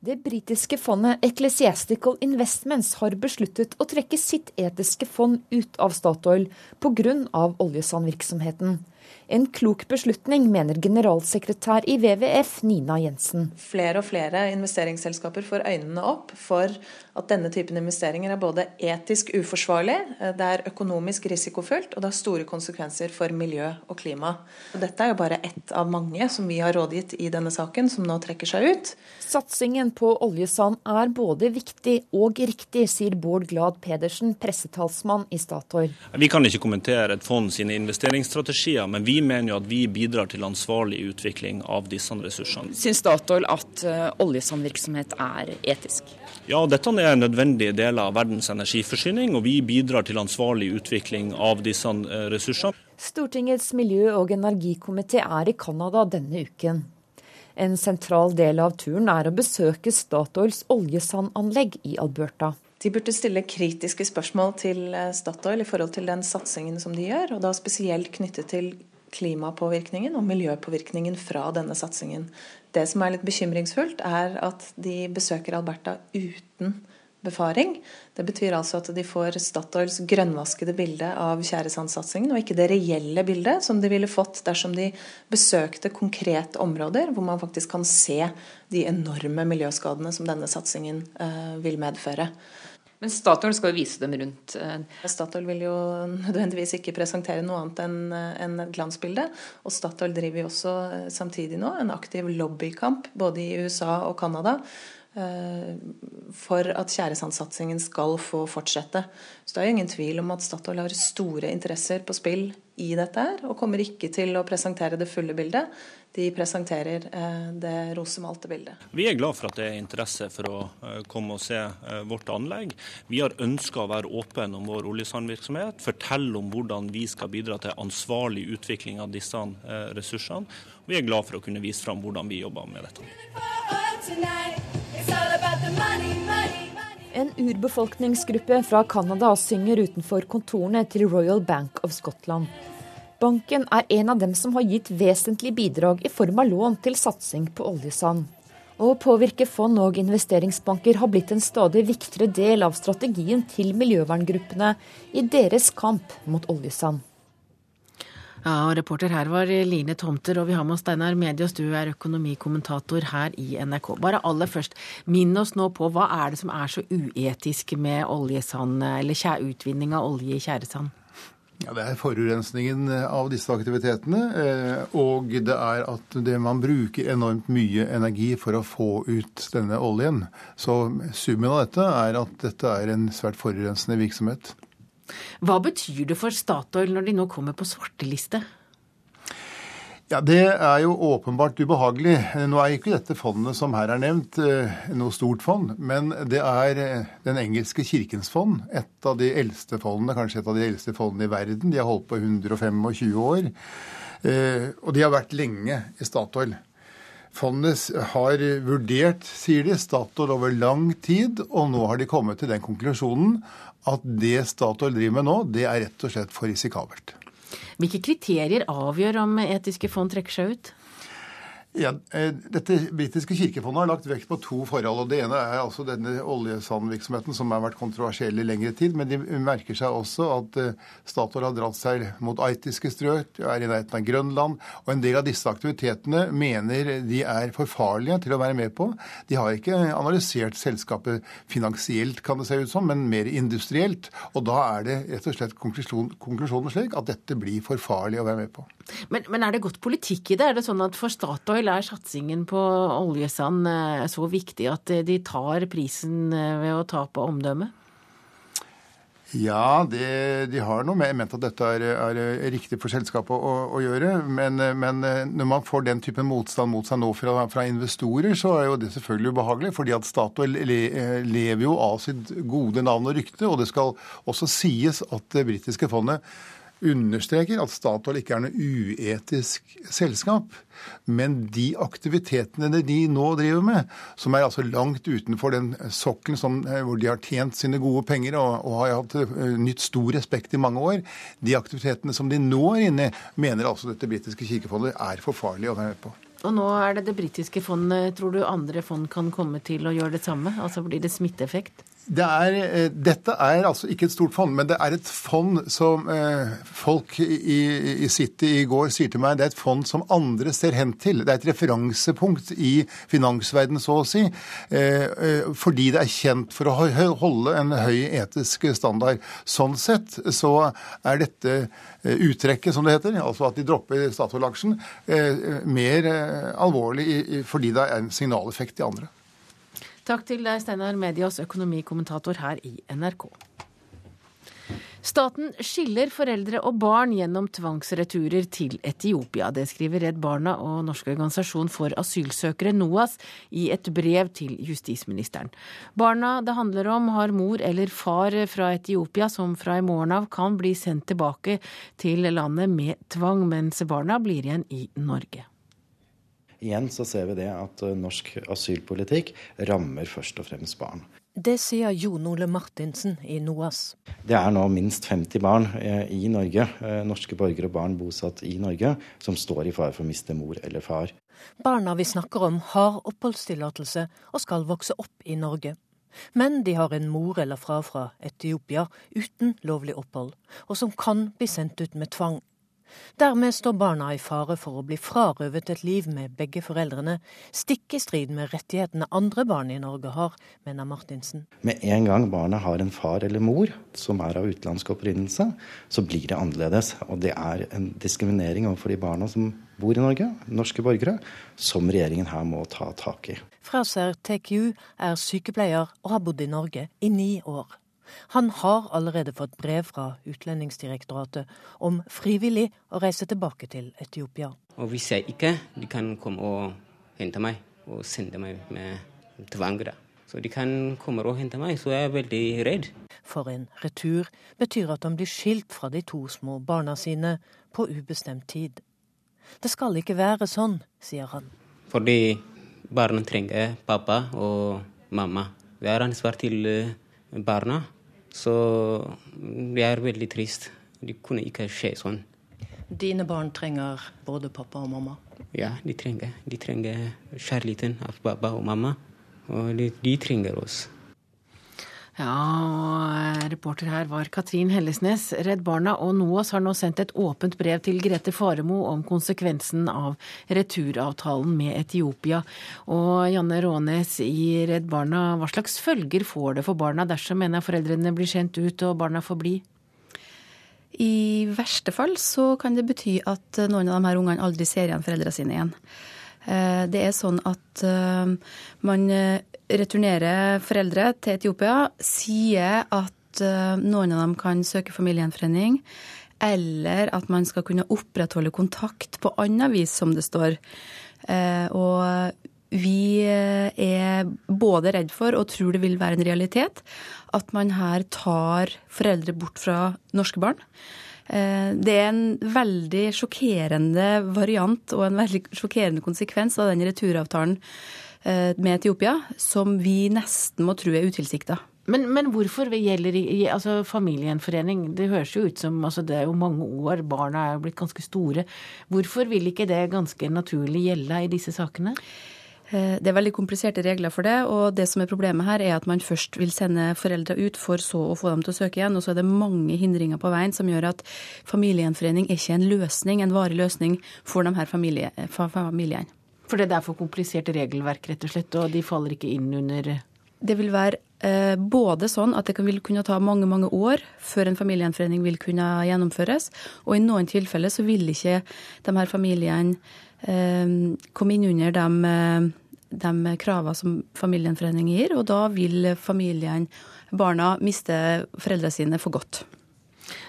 Det britiske fondet Ecclesiastical Investments har besluttet å trekke sitt etiske fond ut av Statoil pga. oljesandvirksomheten. En klok beslutning, mener generalsekretær i WWF Nina Jensen. Flere og flere investeringsselskaper får øynene opp for at denne typen investeringer er både etisk uforsvarlig, det er økonomisk risikofullt og det har store konsekvenser for miljø og klima. Dette er jo bare ett av mange som vi har rådgitt i denne saken, som nå trekker seg ut. Satsingen på oljesand er både viktig og riktig, sier Bård Glad Pedersen, pressetalsmann i Statoil. Vi kan ikke kommentere et fond sine investeringsstrategier, men vi mener jo at vi bidrar til ansvarlig utvikling av disse ressursene. Syns Statoil at uh, oljesandvirksomhet er etisk? Ja, dette er en nødvendig del av verdens energiforsyning, og vi bidrar til ansvarlig utvikling av disse uh, ressursene. Stortingets miljø- og energikomité er i Canada denne uken. En sentral del av turen er å besøke Statoils oljesandanlegg i Alberta. De burde stille kritiske spørsmål til eh, Statoil i forhold til den satsingen som de gjør, og da spesielt knyttet til klimapåvirkningen og miljøpåvirkningen fra denne satsingen. Det som er litt bekymringsfullt, er at de besøker Alberta uten befaring. Det betyr altså at de får Statoils grønnvaskede bilde av tjæresandsatsingen, og ikke det reelle bildet som de ville fått dersom de besøkte konkrete områder hvor man faktisk kan se de enorme miljøskadene som denne satsingen uh, vil medføre. Men Statoil skal jo vise dem rundt. Eh, Statoil vil jo nødvendigvis ikke presentere noe annet enn et glansbilde. Og Statoil driver jo også eh, samtidig nå en aktiv lobbykamp både i USA og Canada eh, for at tjæresandsatsingen skal få fortsette. Så det er jo ingen tvil om at Statoil har store interesser på spill i dette her, og kommer ikke til å presentere det fulle bildet de presenterer eh, det rosemalte bildet. Vi er glad for at det er interesse for å eh, komme og se eh, vårt anlegg. Vi har ønska å være åpne om vår oljesandvirksomhet, fortelle om hvordan vi skal bidra til ansvarlig utvikling av disse ressursene. Vi er glad for å kunne vise fram hvordan vi jobber med dette. En urbefolkningsgruppe fra Canada synger utenfor kontorene til Royal Bank of Scotland. Banken er en av dem som har gitt vesentlig bidrag i form av lån til satsing på oljesand. Å påvirke fond og investeringsbanker har blitt en stadig viktigere del av strategien til miljøverngruppene i deres kamp mot oljesand. Ja, og Reporter her var Line Tomter, og vi har med oss Steinar Medios, du er økonomikommentator her i NRK. Bare aller først, minn oss nå på hva er det som er så uetisk med oljesand, eller utvinning av olje i tjæresand? Ja, Det er forurensningen av disse aktivitetene. Eh, og det er at det man bruker enormt mye energi for å få ut denne oljen. Så summen av dette er at dette er en svært forurensende virksomhet. Hva betyr det for Statoil når de nå kommer på svarteliste? Ja, Det er jo åpenbart ubehagelig. Nå er ikke dette fondet som her er nevnt, eh, noe stort fond, men det er eh, den engelske kirkens fond. Et av de eldste fondene, kanskje et av de eldste fondene i verden. De har holdt på 125 år. Eh, og de har vært lenge i Statoil. Fondet har vurdert, sier de, Statoil over lang tid, og nå har de kommet til den konklusjonen at det Statoil driver med nå, det er rett og slett for risikabelt. Hvilke kriterier avgjør om etiske fond trekker seg ut? Ja, eh, dette britiske kirkefondet har lagt vekt på to forhold. og Det ene er altså denne oljesandvirksomheten som har vært kontroversiell i lengre tid. Men de merker seg også at eh, Statoil har dratt seg mot arktiske strøk, er i nærheten av Grønland. Og en del av disse aktivitetene mener de er for farlige til å være med på. De har ikke analysert selskapet finansielt, kan det se ut som, men mer industrielt. Og da er det rett og slett konklusjonen, slik at dette blir for farlig å være med på. Men, men er det godt politikk i det? Er det sånn at for Statoil er satsingen på oljesand eh, så viktig at eh, de tar prisen eh, ved å tape omdømmet? Ja, det, de har noe med ment at dette er, er riktig for selskapet å, å gjøre. Men, men, når man får den typen motstand mot seg nå fra, fra, investorer, så er jo det selvfølgelig ubehagelig. fordi at Statoil le, lever jo av sitt gode navn og rykte. Og det skal også sies at det britiske fondet understreker at Statoil ikke er noe uetisk selskap. Men de aktivitetene de nå driver med, som er altså langt utenfor den sokkelen som, eh, hvor de har tjent sine gode penger og, og har hatt uh, nytt stor respekt i mange år, de aktivitetene som de nå er inne i, mener altså dette britiske kirkefondet er for farlig å være med på. Og nå er det det britiske fondet. Tror du andre fond kan komme til å gjøre det samme? Altså blir det smitteeffekt? Det er, eh, dette er altså ikke et stort fond, men det er et fond som eh, folk i, i City i går sier til meg det er et fond som andre ser hen til. Det er et referansepunkt i finansverdenen, så å si. Eh, eh, fordi det er kjent for å holde en høy etisk standard. Sånn sett så er dette eh, uttrekket, som det heter, altså at de dropper Statoil-aksjen, eh, mer alvorlig fordi det er en signaleffekt i andre. Takk til deg, Steinar Medias økonomikommentator her i NRK. Staten skiller foreldre og barn gjennom tvangsreturer til Etiopia. Det skriver Redd Barna og Norsk organisasjon for asylsøkere, NOAS, i et brev til justisministeren. Barna det handler om har mor eller far fra Etiopia som fra i morgen av kan bli sendt tilbake til landet med tvang, mens barna blir igjen i Norge. Igjen så ser vi det at eh, norsk asylpolitikk rammer først og fremst barn. Det sier Jon Ole Martinsen i NOAS. Det er nå minst 50 barn eh, i Norge, eh, norske borgere og barn bosatt i Norge, som står i fare for å miste mor eller far. Barna vi snakker om har oppholdstillatelse og skal vokse opp i Norge. Men de har en mor eller far fra Etiopia uten lovlig opphold, og som kan bli sendt ut med tvang. Dermed står barna i fare for å bli frarøvet et liv med begge foreldrene, stikk i strid med rettighetene andre barn i Norge har, mener Martinsen. Med en gang barnet har en far eller mor som er av utenlandsk opprinnelse, så blir det annerledes. Og det er en diskriminering overfor de barna som bor i Norge, norske borgere, som regjeringen her må ta tak i. Fraser TQ er sykepleier og har bodd i Norge i ni år. Han har allerede fått brev fra Utlendingsdirektoratet om frivillig å reise tilbake til Etiopia. Og Hvis jeg ikke de kan komme og hente meg og sende meg med tvang. da. Så de kan komme og hente meg, så jeg er veldig redd. For en retur betyr at han blir skilt fra de to små barna sine på ubestemt tid. Det skal ikke være sånn, sier han. Fordi barna trenger pappa og mamma. Det er ansvar til barna. Så det er veldig trist. Det kunne ikke skje sånn. Dine barn trenger både pappa og mamma? Ja, de trenger. De trenger kjærligheten av pappa og mamma. Og de, de trenger oss. Ja, og reporter her var Katrin Hellesnes. Redd Barna og NOAS har nå sendt et åpent brev til Grete Faremo om konsekvensen av returavtalen med Etiopia. Og Janne Rånes i Redd Barna, hva slags følger får det for barna dersom en av foreldrene blir sendt ut og barna får bli? I verste fall så kan det bety at noen av de her ungene aldri ser igjen foreldrene sine igjen. Eh, det er sånn at eh, man eh, returnerer foreldre til Etiopia, sier at noen av dem kan søke familiegjenforening, eller at man skal kunne opprettholde kontakt på annet vis, som det står. Og vi er både redd for og tror det vil være en realitet at man her tar foreldre bort fra norske barn. Eh, det er en veldig sjokkerende variant og en veldig sjokkerende konsekvens av den returavtalen eh, med Etiopia, som vi nesten må tro er utilsikta. Men, men, hvorfor gjelder altså familiegjenforening? Det høres jo ut som altså det er jo mange år, barna er jo blitt ganske store. Hvorfor vil ikke det ganske naturlig gjelde i disse sakene? Eh, det er veldig kompliserte regler for det, og det som er problemet her, er at man først vil sende foreldre ut, for så å få dem til å søke igjen. Og så er det mange hindringer på veien som gjør at familiegjenforening er ikke en løsning, en varig løsning for de her familie, familiene. For det er for komplisert regelverk, rett og slett, og de faller ikke inn under Det vil være eh, både sånn at det vil kunne ta mange, mange år før en familiegjenforening vil kunne gjennomføres, og i noen tilfeller så vil ikke de her familiene Eh, komme inn under de, eh, de kravene som familiegjenforening gir, og da vil familien, barna, miste foreldrene sine for godt.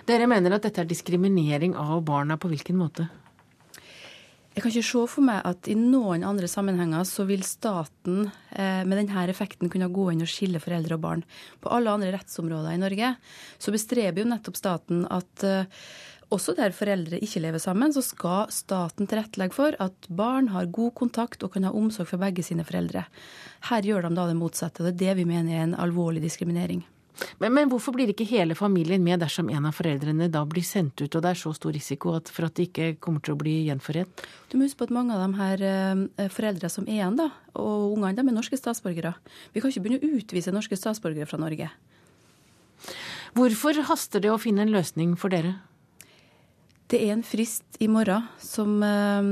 Dere mener at dette er diskriminering av barna på hvilken måte? Jeg kan ikke se for meg at i noen andre sammenhenger så vil staten eh, med denne effekten kunne gå inn og skille foreldre og barn. På alle andre rettsområder i Norge så bestreber jo nettopp staten at eh, også der foreldre ikke lever sammen, så skal staten tilrettelegge for at barn har god kontakt og kan ha omsorg for begge sine foreldre. Her gjør de da det motsatte, og det er det vi mener er en alvorlig diskriminering. Men, men, hvorfor blir ikke hele familien med dersom en av foreldrene da blir sendt ut, og det er så stor risiko for at de ikke kommer til å bli gjenforent? Du må huske på at mange av de her eh, foreldre som er igjen, da, og ungene, de er norske statsborgere. Vi kan ikke begynne å utvise norske statsborgere fra Norge. Hvorfor haster det å finne en løsning for dere? Det er en frist i morgen som eh,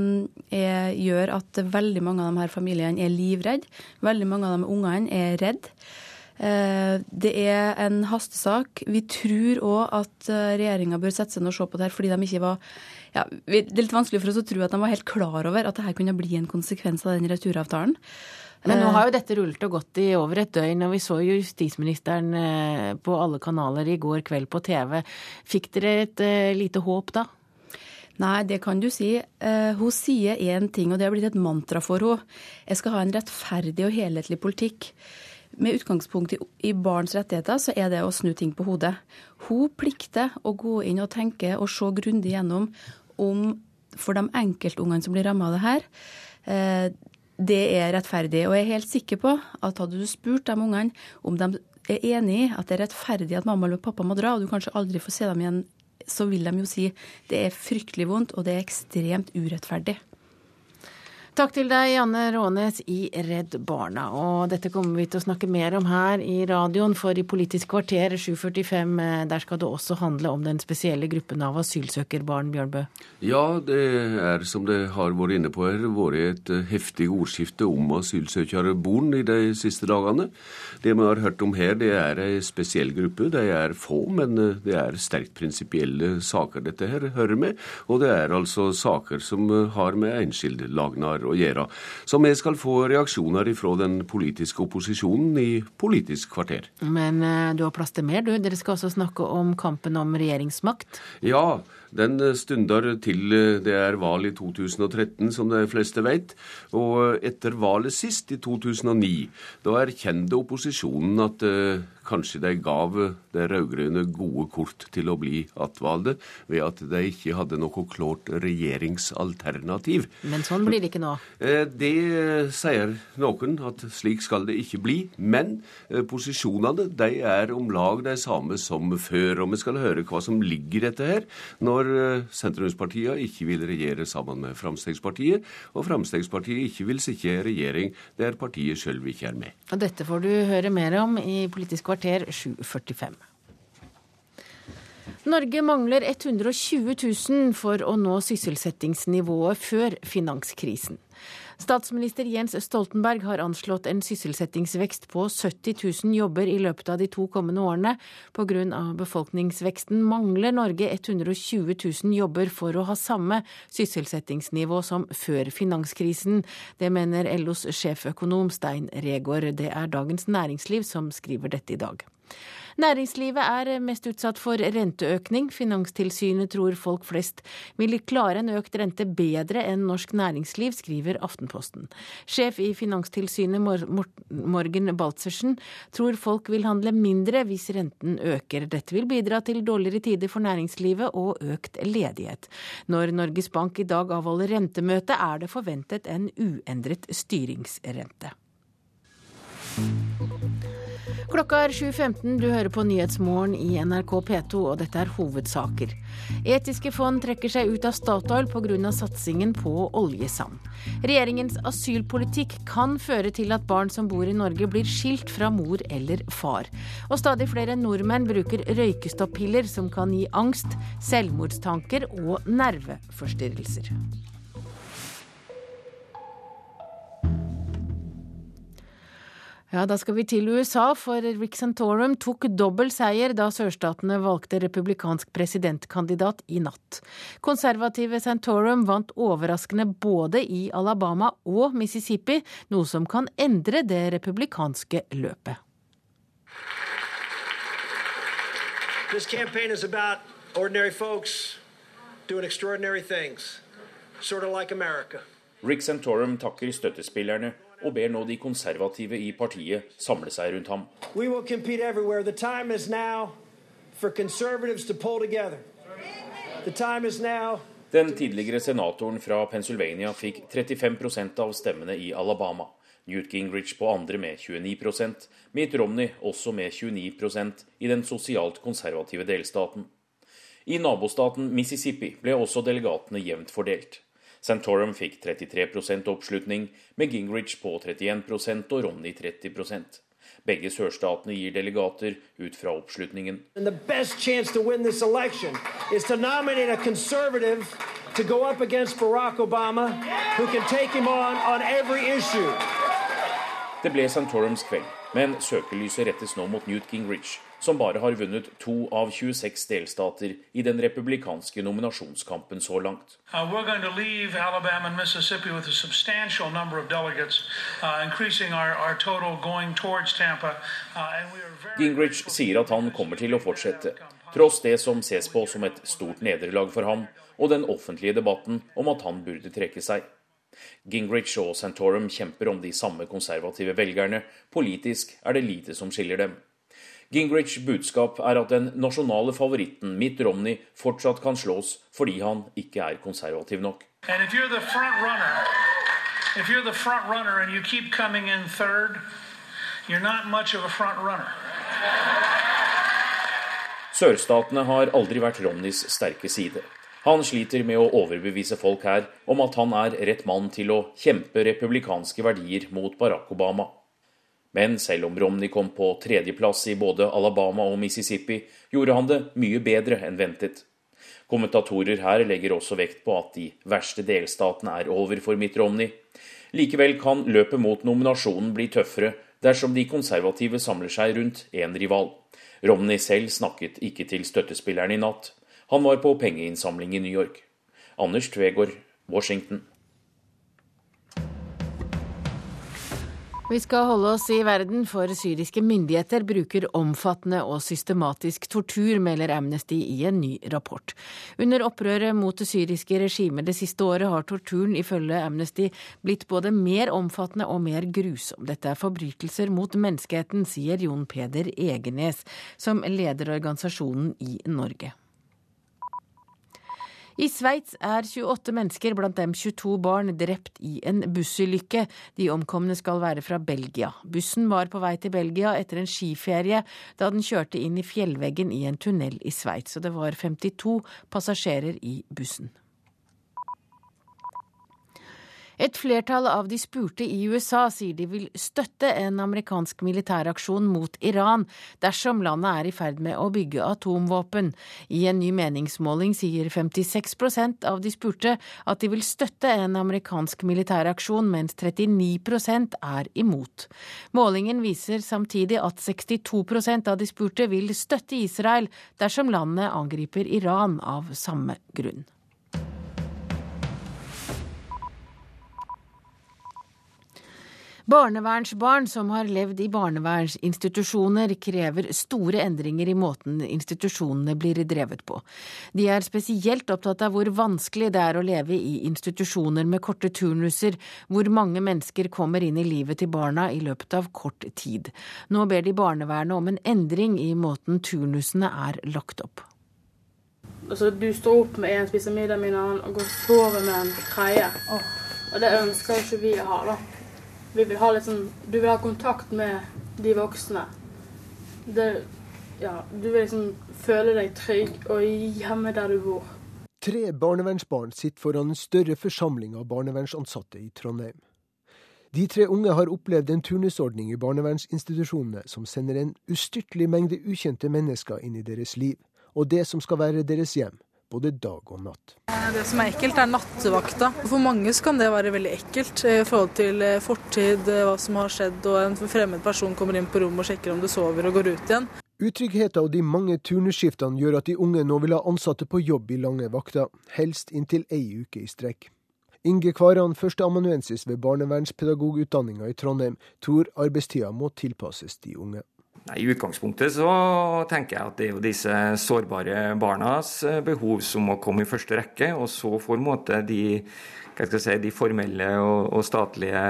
er, gjør at veldig mange av de her familiene er livredde. Veldig mange av de ungene er redde. Eh, det er en hastesak. Vi tror òg at eh, regjeringa bør sette seg ned og se på det her, fordi de ikke var ja, Det er litt vanskelig for oss å tro at de var helt klar over at dette kunne bli en konsekvens av den returavtalen. Men nå har jo dette rullet og gått i over et døgn, og vi så justisministeren på alle kanaler i går kveld på TV. Fikk dere et lite håp da? Nei, det kan du si. Uh, hun sier én ting, og det har blitt et mantra for henne. Jeg skal ha en rettferdig og helhetlig politikk. Med utgangspunkt i, barns rettigheter, så er det å snu ting på hodet. Hun plikter å gå inn og tenke og se grundig gjennom om for de enkeltungene som blir ramma av det her, uh, det er rettferdig. Og jeg er helt sikker på at hadde du spurt de ungene om de er enig i at det er rettferdig at mamma eller pappa må dra, og du kanskje aldri får se dem igjen så vil de jo si det er fryktelig vondt, og det er ekstremt urettferdig. Takk til deg, Janne Rånes i Redd Barna. Og dette kommer vi til å snakke mer om her i radioen, for i Politisk kvarter 7.45 eh, der skal det også handle om den spesielle gruppen av asylsøkerbarn, Bjørnbø? Ja, det er som det har vært inne på her, vært et eh, heftig ordskifte om asylsøkerbarn i de siste dagene. Det vi har hørt om her, det er ei spesiell gruppe. De er få, men eh, det er sterkt prinsipielle saker dette her hører med. Og det er altså saker som har med å gjøre. Så vi skal få reaksjoner fra den politiske opposisjonen i Politisk kvarter. Men uh, du har plass til mer, du. Dere skal også snakke om kampen om regjeringsmakt? Ja, Den stunder til det er valg i 2013, som de fleste vet. Og etter valget sist, i 2009, da erkjente opposisjonen at Kanskje de gav de rød-grønne gode kort til å bli attvalgte ved at de ikke hadde noe klart regjeringsalternativ. Men sånn blir det ikke nå? Eh, det sier noen, at slik skal det ikke bli. Men eh, posisjonene de er om lag de samme som før. Og vi skal høre hva som ligger i dette her, når eh, sentrumspartiene ikke vil regjere sammen med Fremskrittspartiet, og Fremskrittspartiet ikke vil sitte i regjering der partiet sjøl ikke er med. Og dette får du høre mer om i Politisk kvarter 7.45. Norge mangler 120 000 for å nå sysselsettingsnivået før finanskrisen. Statsminister Jens Stoltenberg har anslått en sysselsettingsvekst på 70 000 jobber i løpet av de to kommende årene. Pga. befolkningsveksten mangler Norge 120 000 jobber for å ha samme sysselsettingsnivå som før finanskrisen. Det mener LOs sjeføkonom Stein Regaard. Det er Dagens Næringsliv som skriver dette i dag. Næringslivet er mest utsatt for renteøkning. Finanstilsynet tror folk flest vil klare en økt rente bedre enn norsk næringsliv, skriver Aftenposten. Sjef i Finanstilsynet Morgen Baltzersen tror folk vil handle mindre hvis renten øker. Dette vil bidra til dårligere tider for næringslivet og økt ledighet. Når Norges Bank i dag avholder rentemøte, er det forventet en uendret styringsrente. Klokka er 7.15, du hører på Nyhetsmorgen i NRK P2, og dette er hovedsaker. Etiske fond trekker seg ut av Statoil pga. satsingen på oljesand. Regjeringens asylpolitikk kan føre til at barn som bor i Norge blir skilt fra mor eller far. Og stadig flere nordmenn bruker røykestoppiller som kan gi angst, selvmordstanker og nerveforstyrrelser. Ja, Da skal vi til USA, for Rick Santorum tok dobbel seier da sørstatene valgte republikansk presidentkandidat i natt. Konservative Santorum vant overraskende både i Alabama og Mississippi, noe som kan endre det republikanske løpet. This campaign is about ordinary folks doing extraordinary things, sort of like America. Rick Santorum takker støttespillerne og ber nå de konservative i partiet samle seg rundt ham. Den tidligere senatoren fra Pennsylvania fikk 35% av stemmene i Alabama. Newt Gingrich på andre med 29% Mitt Romney også med 29% i den sosialt konservative delstaten. I nabostaten Mississippi ble også delegatene jevnt fordelt. Santorum fikk 33% oppslutning, med Gingrich på 31% og Romney 30 begge sørstatene gir delegater ut fra oppslutningen. Det ble Santorums kveld, men søkelyset rettes nå mot Newt Gingrich, som bare har vunnet to av 26 delstater i den republikanske nominasjonskampen så langt. Uh, uh, uh, Gingrich sier at han kommer til å fortsette, tross det som ses på som et stort nederlag for ham, og den offentlige debatten om at han burde trekke seg. Gingrich og Santorum kjemper om de samme konservative velgerne. Politisk er det lite som skiller dem. Gingrichs budskap er at den nasjonale favoritten Mitt Romney fortsatt kan slås fordi han ikke er konservativ nok. Sørstatene har aldri vært Romneys sterke side. Han sliter med å overbevise folk her om at han er rett mann til å kjempe republikanske verdier mot Barack Obama. Men selv om Romney kom på tredjeplass i både Alabama og Mississippi, gjorde han det mye bedre enn ventet. Kommentatorer her legger også vekt på at de verste delstatene er over for Mitt Romney. Likevel kan løpet mot nominasjonen bli tøffere dersom de konservative samler seg rundt en rival. Romney selv snakket ikke til støttespillerne i natt. Han var på pengeinnsamling i New York. Anders Tvegård, Washington. Vi skal holde oss i verden, for syriske myndigheter bruker omfattende og systematisk tortur, melder Amnesty i en ny rapport. Under opprøret mot det syriske regimet det siste året har torturen ifølge Amnesty blitt både mer omfattende og mer grusom. Dette er forbrytelser mot menneskeheten, sier Jon Peder Egenes, som leder organisasjonen i Norge. I Sveits er 28 mennesker, blant dem 22 barn, drept i en bussulykke. De omkomne skal være fra Belgia. Bussen var på vei til Belgia etter en skiferie da den kjørte inn i fjellveggen i en tunnel i Sveits, og det var 52 passasjerer i bussen. Et flertall av de spurte i USA sier de vil støtte en amerikansk militæraksjon mot Iran dersom landet er i ferd med å bygge atomvåpen. I en ny meningsmåling sier 56% av de spurte at de vil støtte en amerikansk militæraksjon, mens 39% er imot. Målingen viser samtidig at 62% av de spurte vil støtte Israel dersom landet angriper Iran av samme grunn. Barnevernsbarn som har levd i barnevernsinstitusjoner, krever store endringer i måten institusjonene blir drevet på. De er spesielt opptatt av hvor vanskelig det er å leve i institusjoner med korte turnuser, hvor mange mennesker kommer inn i livet til barna i løpet av kort tid. Nå ber de barnevernet om en endring i måten turnusene er lagt opp. Altså, du står opp med en, spiser middag med en annen og går og sover med en tredje. Og det ønsker ikke vi å ha, da. Vi vil ha litt sånn Du vil ha kontakt med de voksne. Det, ja, du vil liksom føle deg trygg og hjemme der du bor. Tre barnevernsbarn sitter foran en større forsamling av barnevernsansatte i Trondheim. De tre unge har opplevd en turnusordning i barnevernsinstitusjonene som sender en ustyrtelig mengde ukjente mennesker inn i deres liv, og det som skal være deres hjem, både dag og natt. Det som er ekkelt, er nattevakta. For mange kan det være veldig ekkelt i forhold til eh, fortid, eh, hva som har skjedd, og en fremmed person kommer inn på rommet og sjekker om du sover og går ut igjen. Utryggheten og de mange turnusskiftene gjør at de unge nå vil ha ansatte på jobb i lange vakter, helst inntil ei uke i strekk. Inge Kvaran, førsteamanuensis ved barnevernspedagogutdanninga i Trondheim, tror arbeidstida må tilpasses de unge. Nei, I utgangspunktet så tenker jeg at det er jo disse sårbare barnas eh, behov som må komme i første rekke. Og så får måte de, si, de formelle og, og statlige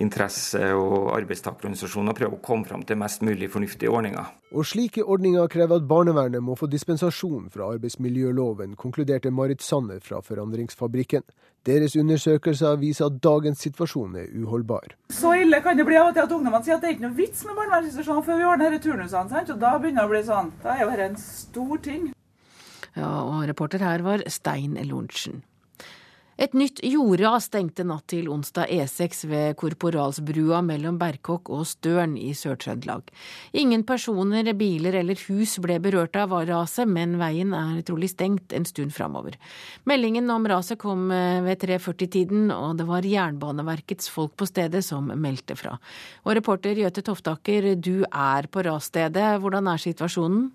interesse- og arbeidstakerorganisasjoner prøver å komme fram til mest mulig fornuftige ordninger. Og slike ordninger krever at barnevernet må få dispensasjon fra arbeidsmiljøloven, konkluderte Marit Sanner fra Forandringsfabrikken. Deres undersøkelser viser at dagens situasjon er uholdbar. Så ille kan det bli av og til at ungdommene sier at det er ikke noe vits med barnevernsinstitusjoner før vi ordner disse turnusene. Sant? Og da begynner det å bli sånn. Da er jo dette en stor ting. Ja, og reporter her var Stein Lorentzen. Et nytt jordras stengte natt til onsdag E6 ved Korporalsbrua mellom Berkåk og Støren i Sør-Trøndelag. Ingen personer, biler eller hus ble berørt av raset, men veien er trolig stengt en stund framover. Meldingen om raset kom eh, ved 3.40-tiden, og det var Jernbaneverkets folk på stedet som meldte fra. Og reporter Jøte Toftaker, du er på rasstedet. Hvordan er situasjonen?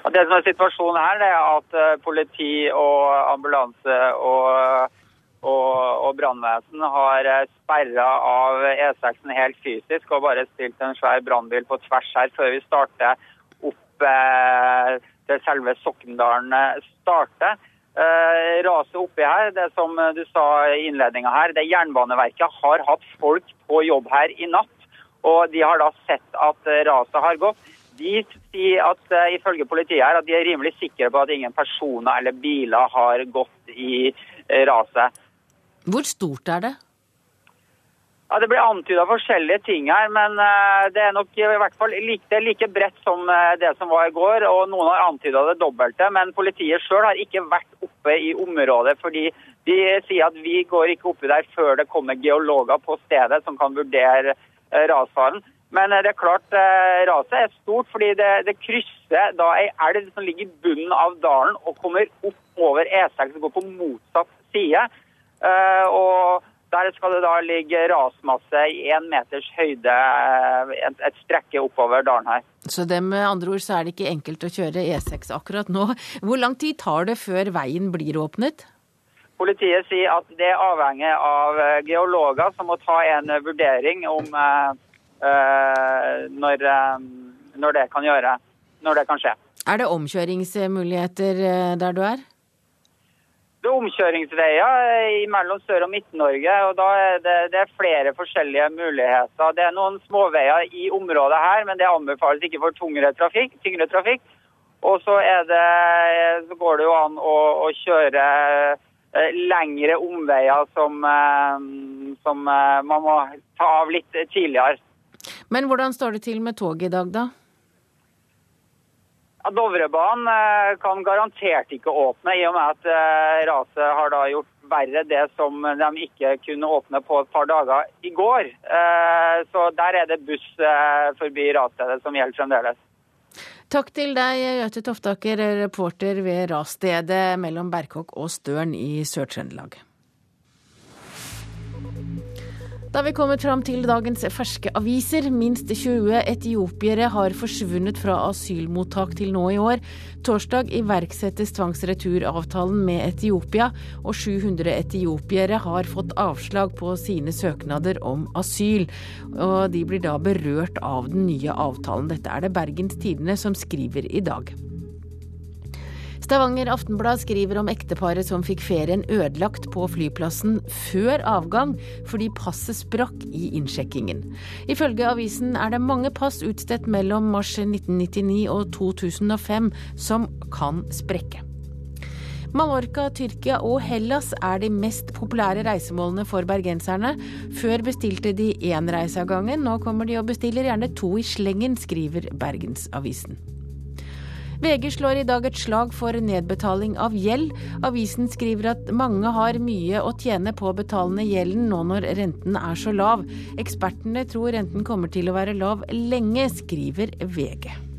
Det som er situasjonen her, det er at eh, politi og ambulanse og og, og brannvesen har eh, sperra av E6-en helt fysisk og bare stilt en svær brannbil på tvers her før vi starter opp eh, til selve Sokndalen eh, starter. Eh, raset oppi her, det som du sa i innledninga her, det Jernbaneverket har hatt folk på jobb her i natt. Og de har da sett at eh, raset har gått. De sier at uh, ifølge politiet her at de er rimelig sikre på at ingen personer eller biler har gått i uh, raset. Hvor stort er det? Ja, Det blir antyda forskjellige ting her, men uh, det er nok i hvert fall like, like bredt som uh, det som var i går. og Noen har antyda det dobbelte, men politiet sjøl har ikke vært oppe i området. fordi de sier at vi går ikke oppi der før det kommer geologer på stedet som kan vurdere uh, rasfaren. Men det er klart raset er stort, fordi det, det krysser da ei elv som ligger i bunnen av dalen og kommer opp over E6 og går på motsatt side. Eh, og der skal det da ligge rasmasse i én meters høyde, eh, et, strekke oppover dalen her. Så det med andre ord så er det ikke enkelt å kjøre E6 akkurat nå. Hvor lang tid tar det før veien blir åpnet? Politiet sier at det er avhengig av eh, geologer som må ta en vurdering om uh, når, uh, når, det kan gjøre, når det kan skje. Er det omkjøringsmuligheter der du er? Det er omkjøringsveier mellom Sør- og Midt-Norge, og da er det, det er flere forskjellige muligheter. Det er noen småveier i området her, men det anbefales ikke for tyngre trafikk. Tyngre trafikk. Og så, det, så, går det jo an å, å kjøre eh, lengre omveier som, eh, som eh, man må ta av litt tidligere. Men hvordan står det til med toget i dag, da? Dovrebanen eh, kan garantert ikke åpne, i og med at eh, raset har da gjort verre det som de ikke kunne åpne på et par dager i går. Eh, så der er det buss forbi rasstedet som gjelder fremdeles. Takk til deg, Gaute Toftaker, reporter ved rasstedet mellom Berkåk og Støren i Sør-Trøndelag. Da vi kommet fram til dagens ferske aviser. Minst 20 etiopiere har forsvunnet fra asylmottak til nå i år. Torsdag iverksettes tvangsreturavtalen med Etiopia, og 700 etiopiere har fått avslag på sine søknader om asyl. Og de blir da berørt av den nye avtalen. Dette er det Bergens Tidende som skriver i dag. Stavanger Aftenblad skriver om ekteparet som fikk ferien ødelagt på flyplassen før avgang fordi passet sprakk i innsjekkingen. Ifølge avisen er det mange pass utstedt mellom mars 1999 og 2005 som kan sprekke. Mallorca, Tyrkia og Hellas er de mest populære reisemålene for bergenserne. Før bestilte de én reise av gangen, nå kommer de og bestiller gjerne to i slengen, skriver Bergensavisen. VG slår i dag et slag for nedbetaling av gjeld. Avisen skriver at mange har mye å tjene på å betalende gjelden nå når renten er så lav. Ekspertene tror renten kommer til å være lav lenge, skriver VG.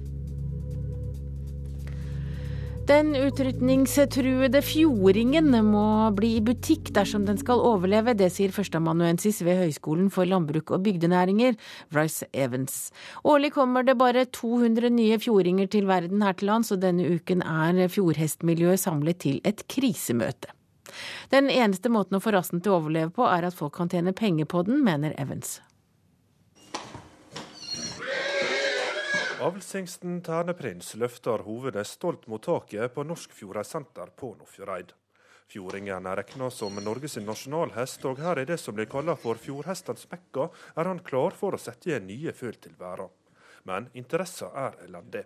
Den utrydningstruede fjordingen må bli i butikk dersom den skal overleve. Det sier førsteamanuensis ved Høgskolen for landbruk og bygdenæringer, Rice Evans. Årlig kommer det bare 200 nye fjordinger til verden her til lands, og denne uken er fjordhestmiljøet samlet til et krisemøte. Den eneste måten å få rassen til å overleve på, er at folk kan tjene penger på den, mener Evans. Avlshingsten Terneprins løfter hovedet stolt mot taket på Norsk Fjordeisenter på Nordfjordeid. Fjordingen er regna som Norges nasjonalhest, og her i det som blir kalla for fjordhestens mekka, er han klar for å sette igjen nye føl til verden. Men interessa er elendig.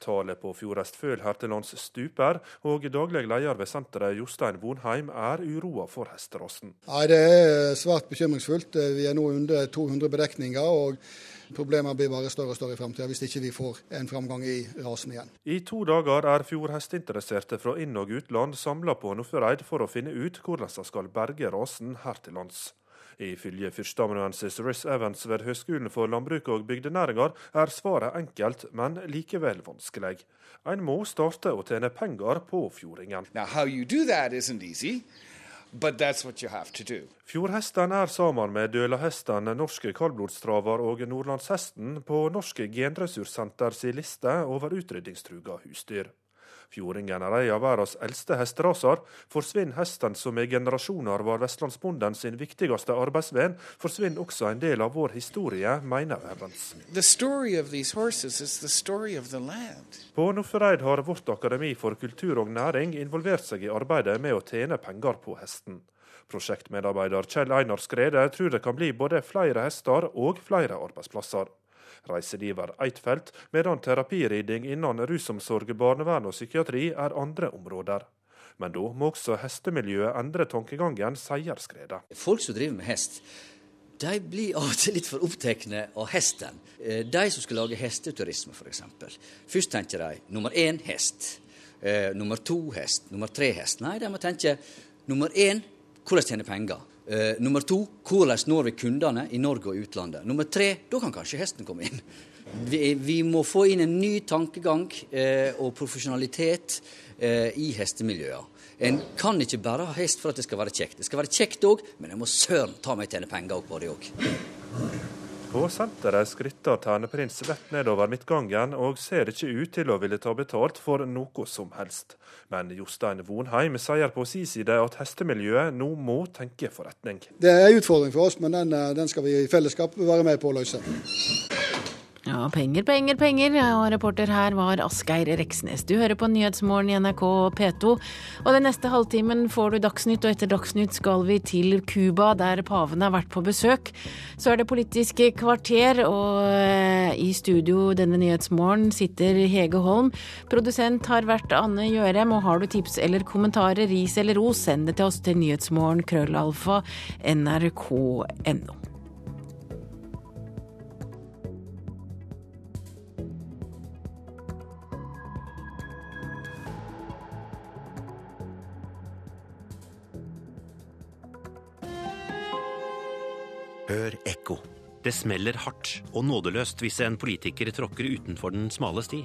Tallet på fjordhestføl her til lands stuper, og daglig leder ved senteret Jostein Vonheim er uroa for hesterasen. Ja, det er svært bekymringsfullt. Vi er nå under 200 bedekninger. og Problemene blir bare større og større i fremtiden hvis ikke vi får en framgang i rasen igjen. I to dager er fjordhestinteresserte fra inn- og utland samla på Nordfjordeid for å finne ut hvordan de skal berge rasen her til lands. Ifølge førsteamanuensis Riss Evans ved Høgskolen for landbruk og bygdenæringer er svaret enkelt, men likevel vanskelig. En må starte å tjene penger på fjordingen. Now, how you do that isn't easy. Er sammen med dølahesten, norske kaldblodstraver og nordlandshesten på Norske genressurssenter liste over utrydningstruga husdyr. Fjordingen er en av verdens eldste hesteraser. Forsvinner hesten som i generasjoner var vestlandsbonden sin viktigste arbeidsvenn, forsvinner også en del av vår historie, mener Evans. På Nordfjordeid har Vårt akademi for kultur og næring involvert seg i arbeidet med å tjene penger på hesten. Prosjektmedarbeider Kjell Einar Skrede tror det kan bli både flere hester og flere arbeidsplasser reisediver Eidfelt, medan terapiriding innen rusomsorg, barnevern og psykiatri er andre områder. Men da må også hestemiljøet endre tankegangen, sier Skredet. Folk som driver med hest, de blir av og til litt for opptatt av hesten. Eh, de som skal lage hesteturisme, f.eks. Først tenker de nummer én hest. Eh, nummer to hest. Nummer tre hest. Nei, de må tenke nummer én hvordan tjene penger. Uh, nummer to hvordan når vi kundene i Norge og utlandet. Nummer tre da kan kanskje hesten komme inn. Vi, vi må få inn en ny tankegang uh, og profesjonalitet uh, i hestemiljøene. En kan ikke bare ha hest for at det skal være kjekt. Det skal være kjekt òg, men en må søren ta meg tjene penger på det òg. På senteret skritter Terneprins lett nedover midtgangen og ser ikke ut til å ville ta betalt for noe som helst. Men Jostein Vonheim sier på sin side at hestemiljøet nå må tenke forretning. Det er en utfordring for oss, men den, eh, den skal vi i fellesskap være med på å løse. Ja, penger, penger, penger. Og reporter her var Asgeir Reksnes. Du hører på Nyhetsmorgen i NRK P2. Og den neste halvtimen får du Dagsnytt, og etter Dagsnytt skal vi til Cuba, der paven har vært på besøk. Så er det Politiske kvarter, og eh, i studio denne Nyhetsmorgen sitter Hege Holm. Produsent har vært Anne Gjørem, og har du tips eller kommentarer, ris eller ros, send det til oss til nyhetsmorgen krøllalfa nrk.no. Hør ekko. Det smeller hardt og nådeløst hvis en politiker tråkker utenfor den smale sti.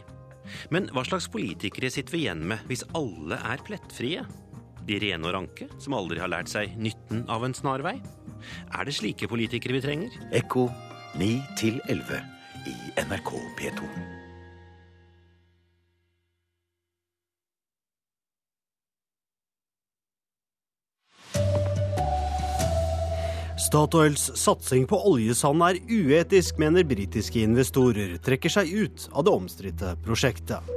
Men hva slags politikere sitter vi igjen med hvis alle er plettfrie? De rene og ranke, som aldri har lært seg nytten av en snarvei? Er det slike politikere vi trenger? Ekko 9 til 11 i NRK P2. Statoils satsing på oljesand er uetisk, mener britiske investorer trekker seg ut av det omstridte prosjektet.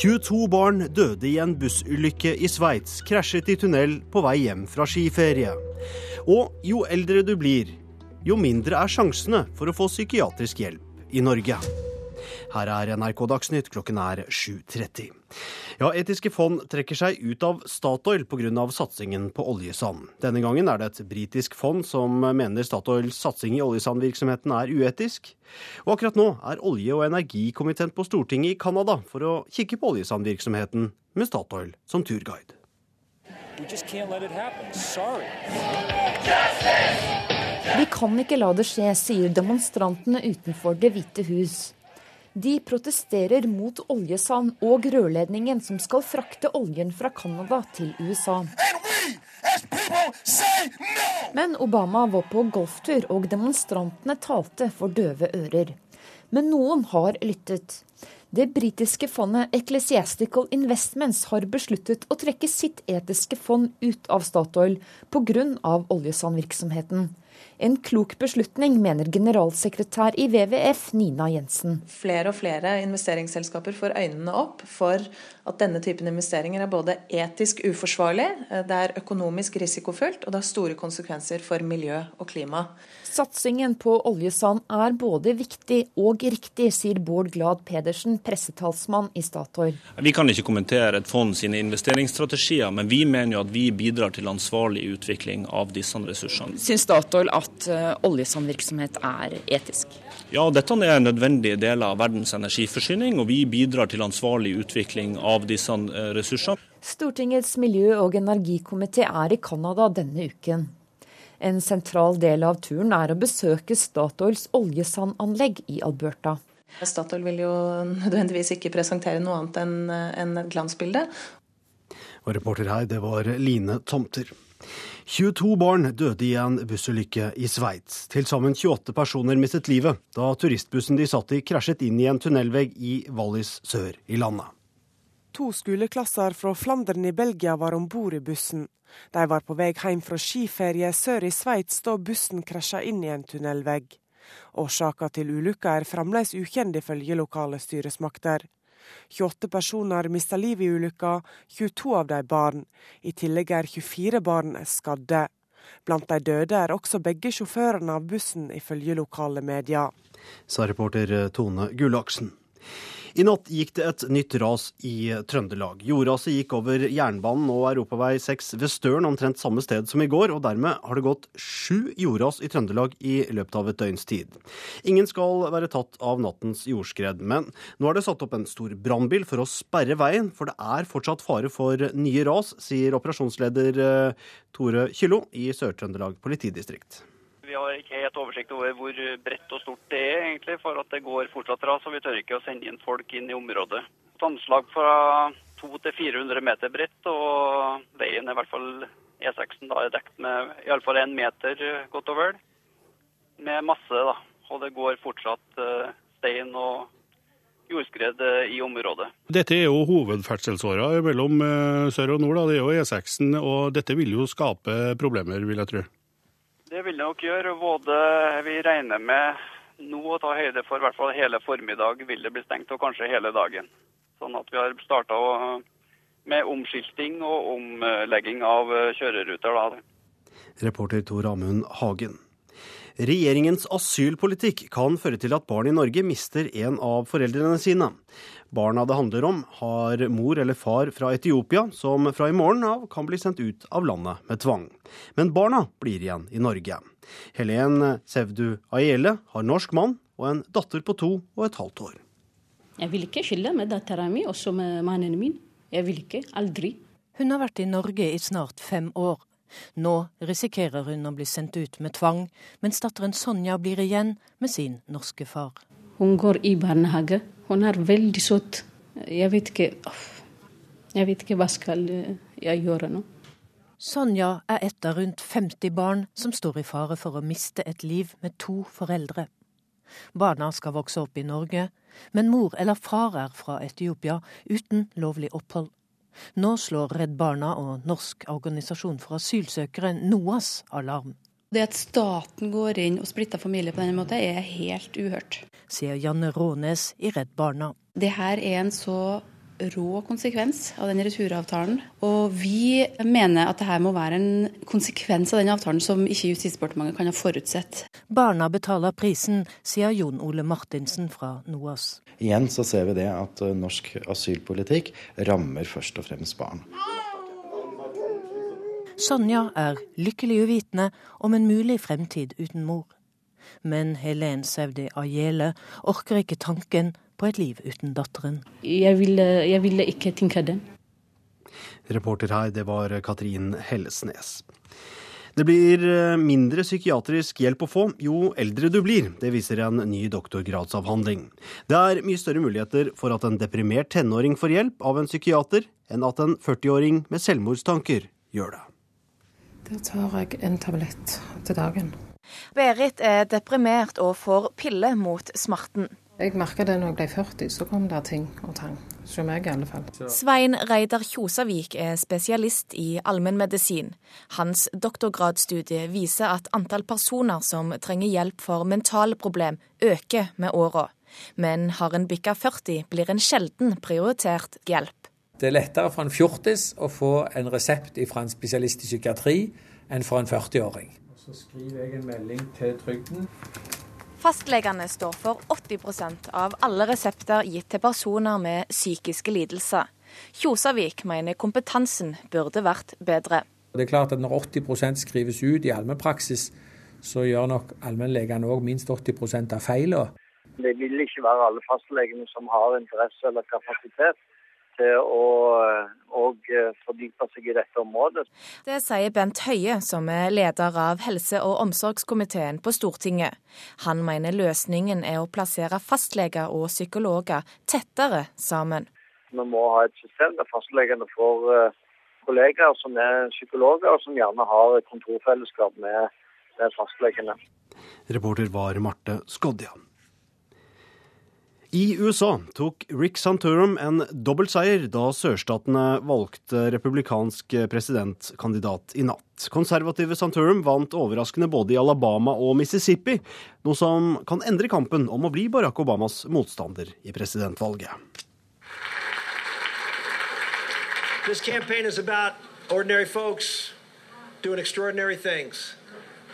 22 barn døde i en bussulykke i Sveits, krasjet i tunnel på vei hjem fra skiferie. Og jo eldre du blir, jo mindre er sjansene for å få psykiatrisk hjelp i Norge. Her er NRK Dagsnytt, klokken er 7.30. Ja, Etiske fond trekker seg ut av Statoil pga. satsingen på oljesand. Denne gangen er det et britisk fond som mener Statoils satsing i oljesandvirksomheten er uetisk. Og akkurat nå er olje- og energikomiteen på Stortinget i Canada for å kikke på oljesandvirksomheten med Statoil som turguide. Vi kan ikke la det skje, sier demonstrantene utenfor Det hvite hus. De protesterer mot oljesand og rørledningen som skal frakte oljen fra Canada til USA. Men Obama var på golftur, og demonstrantene talte for døve ører. Men noen har lyttet. Det britiske fondet Ecclesiastical Investments har besluttet å trekke sitt etiske fond ut av Statoil pga. oljesandvirksomheten. En klok beslutning, mener generalsekretær i WWF Nina Jensen. Flere og flere investeringsselskaper får øynene opp for at denne typen investeringer er både etisk uforsvarlig, det er økonomisk risikofullt og det har store konsekvenser for miljø og klima. Satsingen på oljesand er både viktig og riktig, sier Bård Glad Pedersen, pressetalsmann i Statoil. Vi kan ikke kommentere et fond sine investeringsstrategier, men vi mener jo at vi bidrar til ansvarlig utvikling av disse ressursene. Syns Statoil at uh, oljesandvirksomhet er etisk? Ja, dette er en nødvendig del av verdens energiforsyning, og vi bidrar til ansvarlig utvikling av disse eh, ressursene. Stortingets miljø- og energikomité er i Canada denne uken. En sentral del av turen er å besøke Statoils oljesandanlegg i Alberta. Statoil vil jo nødvendigvis ikke presentere noe annet enn et glansbilde. Og reporter her, det var Line Tomter. 22 barn døde i en bussulykke i Sveits. Til sammen 28 personer mistet livet da turistbussen de satt i krasjet inn i en tunnelvegg i Wallis sør i landet. To skoleklasser fra Flandern i Belgia var om bord i bussen. De var på vei hjem fra skiferie sør i Sveits da bussen krasja inn i en tunnelvegg. Årsaka til ulykka er fremdeles ukjent, ifølge lokale styresmakter. 28 personer mista livet i ulykka, 22 av de barn. I tillegg er 24 barn skadde. Blant de døde er også begge sjåførene av bussen, ifølge lokale medier. Sa reporter Tone Gullaksen. I natt gikk det et nytt ras i Trøndelag. Jordraset gikk over jernbanen og europavei 6 ved Støren, omtrent samme sted som i går, og dermed har det gått sju jordras i Trøndelag i løpet av et døgns tid. Ingen skal være tatt av nattens jordskred, men nå er det satt opp en stor brannbil for å sperre veien, for det er fortsatt fare for nye ras, sier operasjonsleder eh, Tore Kyllo i Sør-Trøndelag politidistrikt. Vi har ikke helt oversikt over hvor bredt og stort det er, egentlig, for at det går fortsatt ras. og Vi tør ikke å sende inn folk inn i området. Et anslag fra 200-400 meter bredt, og veien er i hvert fall E6 da er dekt med iallfall én meter godt og vel. Med masse da, Og det går fortsatt eh, stein og jordskred eh, i området. Dette er jo hovedferdselsåra mellom eh, sør og nord. Da. Det er jo E6-en, og dette vil jo skape problemer, vil jeg tro. Det vil det nok gjøre. Både vi regner med nå å ta høyde for i hvert fall hele formiddag vil det bli stengt, og kanskje hele dagen. Sånn at vi har starta med omskilting og omlegging av eh, kjøreruter. da. Reporter Tor Amund Hagen. Regjeringens asylpolitikk kan føre til at barn i Norge mister en av foreldrene sine. Barna det handler om, har mor eller far fra Etiopia, som fra i morgen av kan bli sendt ut av landet med tvang. Men barna blir igjen i Norge. Helen Sevdu Aiele har norsk mann og en datter på to og et halvt år. Jeg vil ikke skille med dattera mi, også med mannen min. Jeg vil ikke. Aldri. Hun har vært i Norge i snart fem år. Nå risikerer hun å bli sendt ut med tvang, mens datteren Sonja blir igjen med sin norske far. Hun går i barnehage. Hun er veldig søt. Jeg vet ikke Jeg vet ikke hva skal jeg gjøre nå. Sonja er et av rundt 50 barn som står i fare for å miste et liv med to foreldre. Barna skal vokse opp i Norge, men mor eller far er fra Etiopia uten lovlig opphold. Nå slår Redd Barna og Norsk organisasjon for asylsøkere NOAS alarm. Det at staten går inn og splitter familier på denne måten, er helt uhørt. Sier Janne Rånes i Redd Barna. Det her er en så rå konsekvens av den returavtalen. Og vi mener at dette må være en konsekvens av den avtalen som ikke Justisdepartementet kan ha forutsett. Barna betaler prisen, sier Jon Ole Martinsen fra NOAS. Igjen så ser vi det at norsk asylpolitikk rammer først og fremst barn. Sonja er lykkelig uvitende om en mulig fremtid uten mor. Men Helen Sevdi Ajele orker ikke tanken på et liv uten datteren. Jeg ville, jeg ville ikke tenke det. Reporter her, det var Katrin Hellesnes. Det blir mindre psykiatrisk hjelp å få jo eldre du blir. Det viser en ny doktorgradsavhandling. Det er mye større muligheter for at en deprimert tenåring får hjelp av en psykiater, enn at en 40-åring med selvmordstanker gjør det. Da tar jeg en tablett til dagen. Berit er deprimert og får pille mot smerten. Jeg merka det når jeg ble 40, så kom det ting og tang. Hos meg i alle fall. Svein Reidar Kjosavik er spesialist i allmennmedisin. Hans doktorgradsstudie viser at antall personer som trenger hjelp for mentale problem, øker med åra. Men har en bikka 40, blir en sjelden prioritert hjelp. Det er lettere for en fjortis å få en resept fra en spesialist i psykiatri enn for en 40-åring. Så skriver jeg en melding til trygden. Fastlegene står for 80% av alle resepter gitt til personer med psykiske lidelser. Kjosavik mener kompetansen burde vært bedre. Det er klart at Når 80% skrives ut i allmennpraksis, så gjør nok allmennlegene òg minst 80% av feilene. Det vil ikke være alle fastlegene som har interesse eller kapasitet til å og fordype seg i dette området. Det sier Bent Høie, som er leder av helse- og omsorgskomiteen på Stortinget. Han mener løsningen er å plassere fastleger og psykologer tettere sammen. Vi må ha et system der fastlegene får kollegaer som er psykologer, og som gjerne har kontorfellesskap med, med fastlegene. Reporter var Marte Skodja. I USA tok Rick Santorum en dobbeltseier da sørstatene valgte republikansk presidentkandidat i natt. Konservative Santorum vant overraskende både i Alabama og Mississippi, noe som kan endre kampen om å bli Barack Obamas motstander i presidentvalget. This campaign is about ordinary folks doing extraordinary things,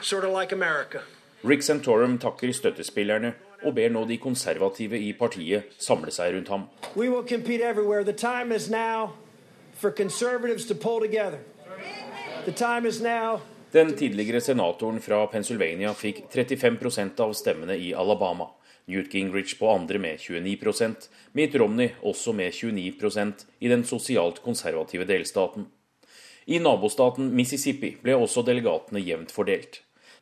sort of like America. Rick Santorum takker støttespillerne og ber nå de konservative i partiet samle seg rundt ham. We will compete everywhere. The time is now for conservatives to pull together. The time is now Den tidligere senatoren fra Pennsylvania fikk 35% av stemmene i Alabama. Newt Gingrich på andre med 29% Mitt Romney også med 29% i den sosialt konservative delstaten. I nabostaten Mississippi ble også delegatene jevnt fordelt.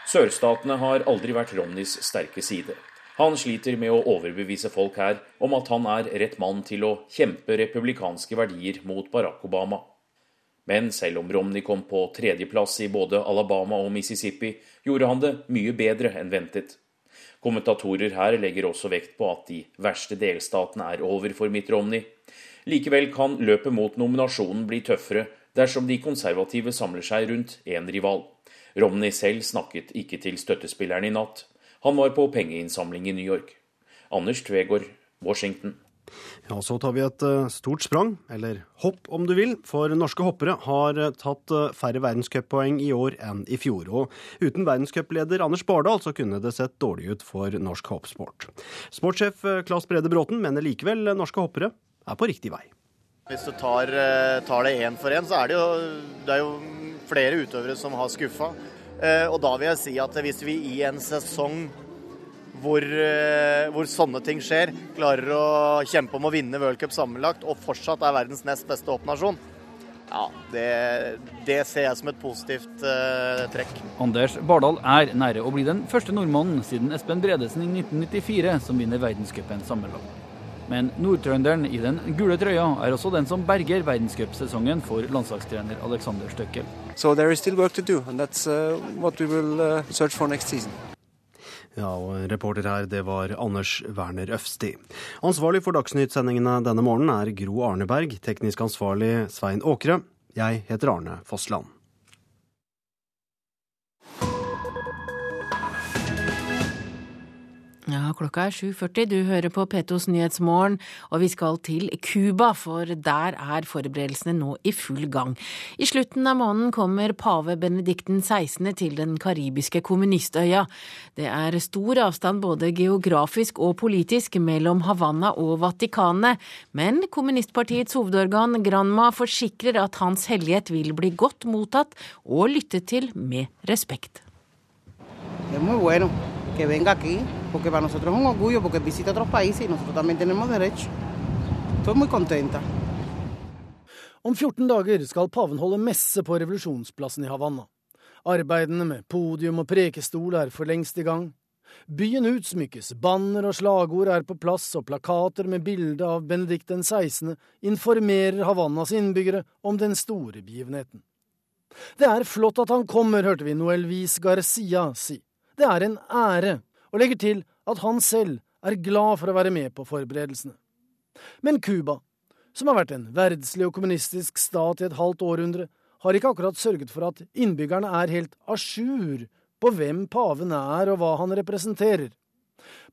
Sørstatene har aldri vært Romneys sterke side. Han sliter med å overbevise folk her om at han er rett mann til å kjempe republikanske verdier mot Barack Obama. Men selv om Romney kom på tredjeplass i både Alabama og Mississippi, gjorde han det mye bedre enn ventet. Kommentatorer her legger også vekt på at de verste delstatene er over for Mitt Romney. Likevel kan løpet mot nominasjonen bli tøffere dersom de konservative samler seg rundt én rival. Romney selv snakket ikke til støttespillerne i natt. Han var på pengeinnsamling i New York. Anders Tvegård, Washington. Ja, Så tar vi et uh, stort sprang, eller hopp om du vil, for norske hoppere har uh, tatt uh, færre verdenscuppoeng i år enn i fjor. Og uten verdenscupleder Anders Bardal så kunne det sett dårlig ut for norsk hoppsport. Sportssjef Claes Brede Bråten mener likevel norske hoppere er på riktig vei. Hvis du tar, tar det én for én, så er det, jo, det er jo flere utøvere som har skuffa. Og da vil jeg si at hvis vi i en sesong hvor, eh, hvor, sånne ting skjer, klarer å kjempe om å vinne worldcup sammenlagt og fortsatt er verdens nest beste hoppnasjon, ja, det, det, ser jeg som et positivt uh, trekk. Anders Bardal er nære å bli den første nordmannen siden Espen Bredesen i 1994 som vinner verdenscupen sammenlagt. Men nordtrønderen i den gule trøya er også den som berger verdenscupsesongen for landslagstrener Alexander Støkkel. So there is still work to do, and that's uh, what we will uh, search for next season. Ja, og reporter her, det var Anders Werner Øfsti. Ansvarlig for Dagsnytt-sendingene denne morgenen er Gro Arneberg, teknisk ansvarlig Svein Åkre. Jeg heter Arne Fossland. Ja, klokka er 7.40. Du hører på P2s Nyhetsmorgen, og vi skal til Cuba, for der er forberedelsene nå i full gang. I slutten av måneden kommer pave Benedikten 16. til den karibiske kommunistøya. Det er stor avstand både geografisk og politisk mellom Havanna og Vatikanet, men kommunistpartiets hovedorgan Granma forsikrer at Hans Hellighet vil bli godt mottatt og lyttet til med respekt. Det er porque para nosotros es un orgullo, porque visita otros países y nosotros también tenemos derecho. Estoy muy contenta. Om 14 dager skal paven holde messe på revolusjonsplassen i Havanna. Arbeidene med podium og prekestol er for lengst i gang. Byen utsmykkes, banner og slagord er på plass, og plakater med bilde av Benedikt den 16. informerer Havannas innbyggere om den store begivenheten. Det er flott at han kommer, hørte vi Noel Vis Garcia si. Det er en ære og legger til at han selv er glad for å være med på forberedelsene. Men Cuba, som har vært en verdslig og kommunistisk stat i et halvt århundre, har ikke akkurat sørget for at innbyggerne er helt à jour på hvem paven er og hva han representerer.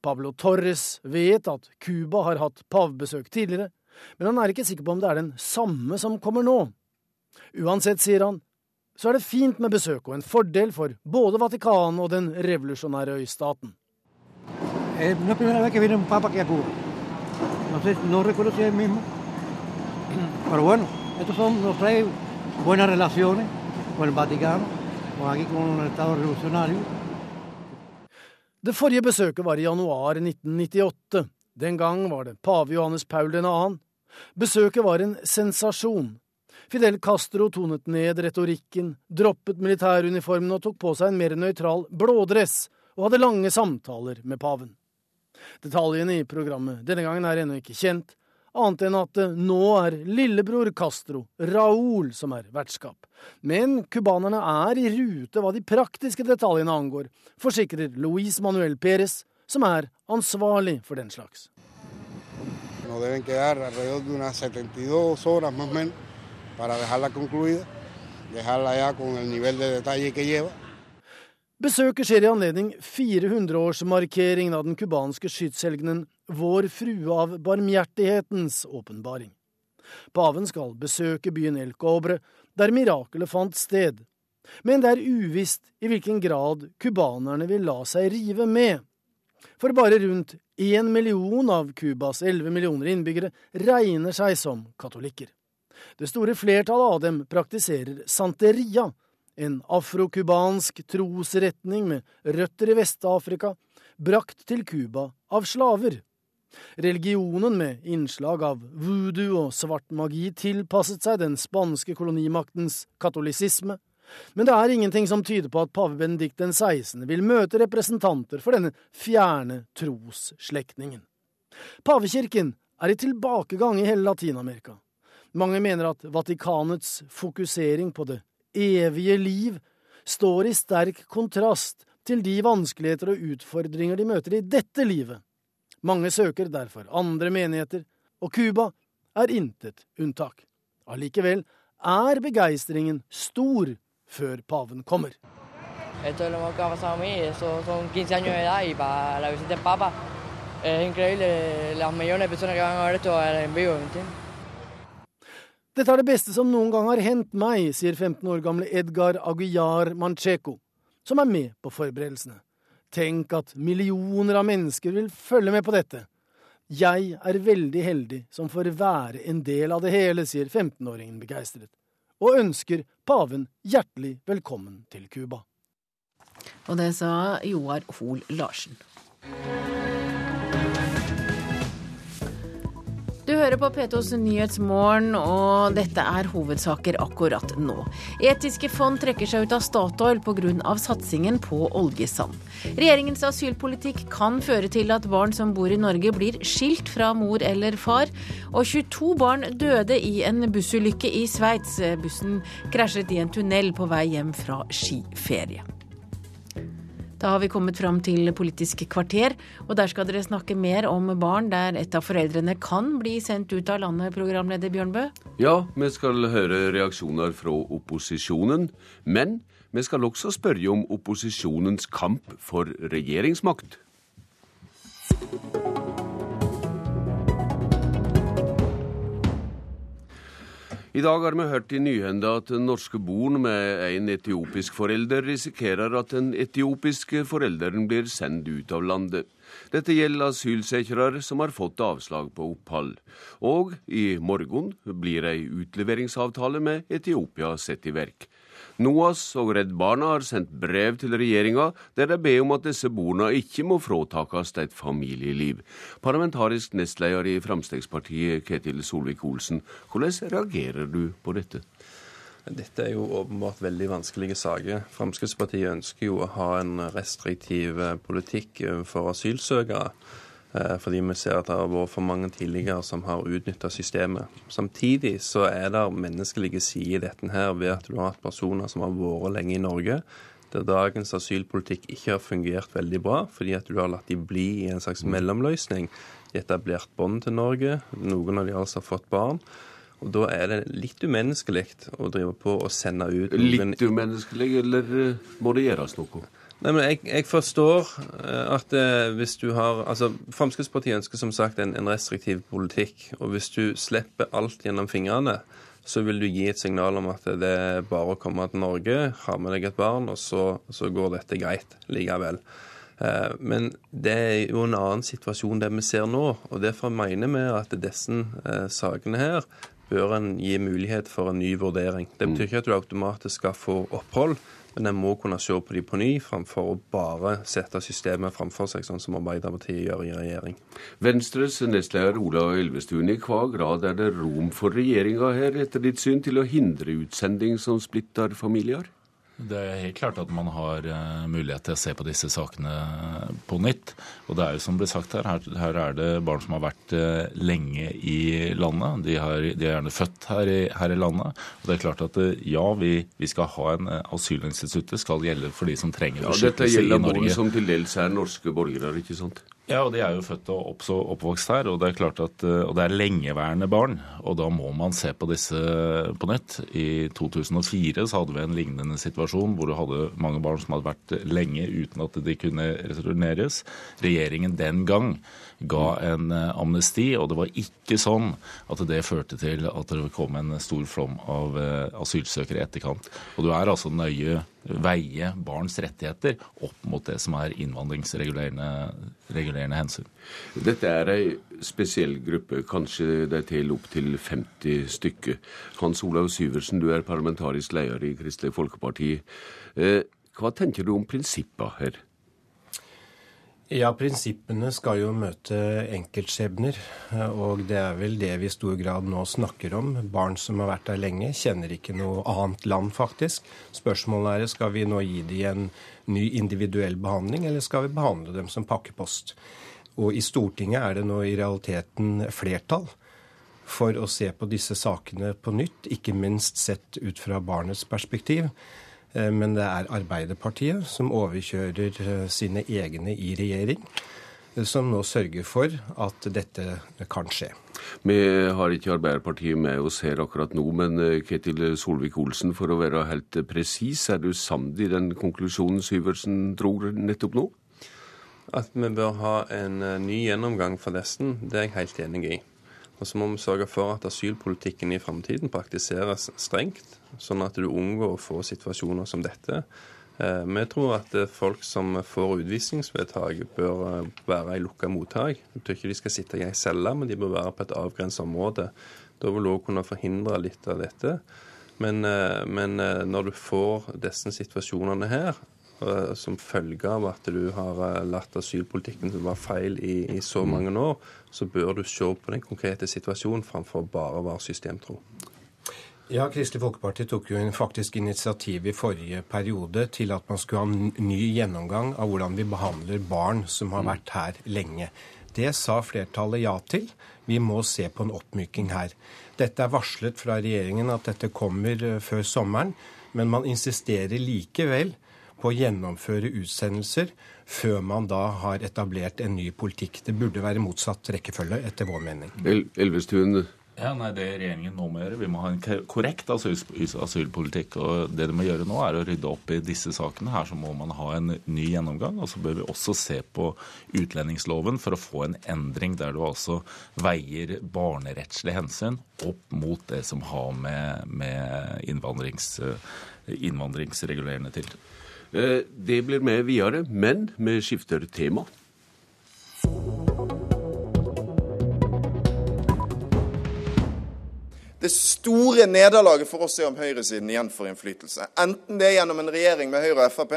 Pablo Torres vet at Cuba har hatt pavebesøk tidligere, men han er ikke sikker på om det er den samme som kommer nå. Uansett, sier han, så er det fint med besøk og en fordel for både Vatikanet og den revolusjonære øystaten. Eh, no es primera vez que viene un papa aquí a Cuba. No sé, no recuerdo si es el mismo. Pero bueno, estos son, nos trae buenas relaciones con el Vaticano, con aquí con el Estado revolucionario. Det forrige besøket var i januar 1998. Den gang var det pave Johannes Paul 2. Besøket var en sensasjon. Fidel Castro tonet ned retorikken, droppet militæruniformen og tok på seg en mer nøytral blådress, og hadde lange samtaler med paven. Detaljene i programmet denne gangen er ennå ikke kjent, annet enn at det nå er lillebror Castro, Raúl, som er vertskap. Men cubanerne er i rute hva de praktiske detaljene angår, forsikrer Luis Manuel Pérez, som er ansvarlig for den slags. No deben quedar alrededor de unas 72 horas más o menos para dejarla concluida, dejarla ya con el nivel de detalle que lleva. Besøket skjer i anledning 400-årsmarkeringen av den cubanske skytshelgenen Vår Frue av Barmhjertighetens åpenbaring. Paven skal besøke byen El Cobre, der mirakelet fant sted. Men det er uvisst i hvilken grad cubanerne vil la seg rive med. For bare rundt én million av Cubas 11 millioner innbyggere regner seg som katolikker. Det store flertallet av dem praktiserer santeria, en afrokubansk trosretning med røtter i Vest-Afrika, brakt til Cuba av slaver. Religionen med innslag av voodoo og svart magi tilpasset seg den spanske kolonimaktens katolisisme, men det er ingenting som tyder på at pave Benedikt den 16. vil møte representanter for denne fjerne trosslektningen. Pavekirken er i tilbakegang i hele Latin-Amerika. Mange mener at Vatikanets fokusering på det evige liv står i sterk kontrast til de vanskeligheter og utfordringer de møter i dette livet. Mange søker derfor andre menigheter, og Cuba er intet unntak. Allikevel er begeistringen stor før paven kommer. Esto es lo que ha pasado a mí. Eso son 15 años de edad y para la visita del Papa es increíble las millones de personas que van a ver esto en vivo. ¿entiendes? Dette er det beste som noen gang har hendt meg, sier 15 år gamle Edgar Aguiar Mancheco, som er med på forberedelsene. Tenk at millioner av mennesker vil følge med på dette. Jeg er veldig heldig som får være en del av det hele, sier 15-åringen begeistret, og ønsker paven hjertelig velkommen til Cuba. Og det sa Joar Hoel Larsen. Du hører på P2s Nyhetsmorgen, og dette er hovedsaker akkurat nå. Etiske fond trekker seg ut av Statoil pga. satsingen på oljesand. Regjeringens asylpolitikk kan føre til at barn som bor i Norge blir skilt fra mor eller far. Og 22 barn døde i en bussulykke i Sveits. Bussen krasjet i en tunnel på vei hjem fra skiferie. Da har vi kommet fram til Politisk kvarter, og der skal dere snakke mer om barn der et av foreldrene kan bli sendt ut av landet, programleder Bjørnbø. Ja, vi skal høre reaksjoner fra opposisjonen. Men vi skal også spørre om opposisjonens kamp for regjeringsmakt. I dag har vi hørt i nyhenda at norske barn med en etiopisk forelder risikerer at den etiopiske forelderen blir sendt ut av landet. Dette gjelder asylsøkere som har fått avslag på opphold. Og i morgen blir ei utleveringsavtale med Etiopia satt i verk. NOAS og Redd Barna har sendt brev til regjeringa der de ber om at disse barna ikke må fråtakes et familieliv. Parlamentarisk nestleder i Fremskrittspartiet, Ketil Solvik-Olsen, hvordan reagerer du på dette? Dette er jo åpenbart veldig vanskelige saker. Fremskrittspartiet ønsker jo å ha en restriktiv politikk for asylsøkere. Eh, fordi vi ser at det har vært for mange tidligere som har utnytta systemet. Samtidig så er det menneskelige sider i dette her ved at du har hatt personer som har vært lenge i Norge, der dagens asylpolitikk ikke har fungert veldig bra, fordi at du har latt de bli i en slags mellomløsning. De etablert bånd til Norge, noen av de altså har fått barn. Og Da er det litt umenneskelig å drive på og sende ut Litt umenneskelig, eller eh, må det gjøres noe? Nei, men jeg, jeg forstår eh, at eh, hvis du har altså Fremskrittspartiet ønsker som sagt en, en, restriktiv politikk. Og hvis du slipper alt gjennom fingrene, så vil du gi et signal om at det er bare å komme til Norge, ha med deg et barn, og så, så går dette greit likevel. Eh, men det er jo en annen situasjon det vi ser nå. og Derfor mener vi at disse eh, sakene her bør en gi mulighet for en ny vurdering. Det betyr ikke at du automatisk skal få opphold men en må kunne se på de på ny, framfor å bare sette systemet framfor seg, sånn som Arbeiderpartiet gjør i regjering. Venstres nestleder Ola Elvestuen, i hva grad er det rom for regjeringa her, etter ditt syn, til å hindre utsending som splitter familier? Det er helt klart at man har uh, mulighet til å se på disse sakene på nytt. Og det er jo som ble sagt her, her, er det barn som har vært uh, lenge i landet. De, har, de, er gjerne født her i, her i, landet. Og det er klart at ja, vi, vi, skal ha en asylinstituttet skal gjelde for de som trenger beskyttelse ja, i Norge. Dette gjelder barn som til dels er norske borgere, ikke sant? Ja, og de er jo født og oppvokst her, og det er klart at, eh, og det er lengeværende barn. Og da må man se på disse på nytt. I 2004 så hadde vi en lignende situasjon hvor du hadde mange barn som hadde vært lenge uten at de kunne returneres. Regjeringen den gang ga en eh, amnesti, og det var ikke sånn at det førte til at det kom en stor flom av eh, asylsøkere i etterkant. Og du er altså nøye veie barns rettigheter opp mot det som er innvandringsregulerende hensyn. Dette er ei spesiell gruppe, kanskje det til 50 stykker. Hans Olav Syversen, du er parlamentarisk leder i Kristelig Folkeparti. Eh, hva tenker du om prinsippene her? Ja, prinsippene skal jo møte enkeltskjebner. Og det er vel det vi i stor grad nå snakker om. Barn som har vært der lenge, kjenner ikke noe annet land, faktisk. Spørsmålet er skal vi nå gi dem en ny individuell behandling, eller skal vi behandle dem som pakkepost? Og i Stortinget er det nå i realiteten flertall for å se på disse sakene på nytt, ikke minst sett ut fra barnets perspektiv. Men det er Arbeiderpartiet som overkjører sine egne i regjering, som nå sørger for at dette kan skje. Vi har ikke Arbeiderpartiet med oss her akkurat nå, men Ketil Solvik-Olsen, for å være helt presis, er du samd i den konklusjonen Syversen dro nettopp nå? At vi bør ha en ny gjennomgang for dessen, det er jeg helt enig i. Og så må vi sørge for at asylpolitikken i framtiden praktiseres strengt, sånn at du unngår å få situasjoner som dette. Vi tror at folk som får utvisningsvedtak, bør være i lukka mottak. Jeg tror ikke de skal sitte i ei celle, men de bør være på et avgrenset område. Da vil du òg kunne forhindre litt av dette. Men, men, når du får disse situasjonene her, som følge av at du har latt asylpolitikken være feil i, i så mange år, så bør du se på den konkrete situasjonen framfor bare å være systemtro. Ja, Kristelig Folkeparti tok jo faktisk initiativ i forrige periode til at man skulle ha en ny gjennomgang av hvordan vi behandler barn som har vært her lenge. Det sa flertallet ja til. Vi må se på en oppmyking her. Dette er varslet fra regjeringen at dette kommer før sommeren, men man insisterer likevel på å gjennomføre utsendelser før man da har etablert en ny politikk. Det burde være motsatt rekkefølge, etter vår mening. El Elvestuen, ja, nei, Det regjeringen nå må gjøre, vi må ha en korrekt asyl asylpolitikk. og Det de må gjøre nå, er å rydde opp i disse sakene. Her så må man ha en ny gjennomgang. og Så bør vi også se på utlendingsloven for å få en endring der du altså veier barnerettslige hensyn opp mot det som har med, med innvandrings, innvandringsregulerende tiltak. Det blir med videre, men vi skifter tema. Det store nederlaget for oss er om høyresiden igjen får innflytelse. Enten det er gjennom en regjering med Høyre og Frp,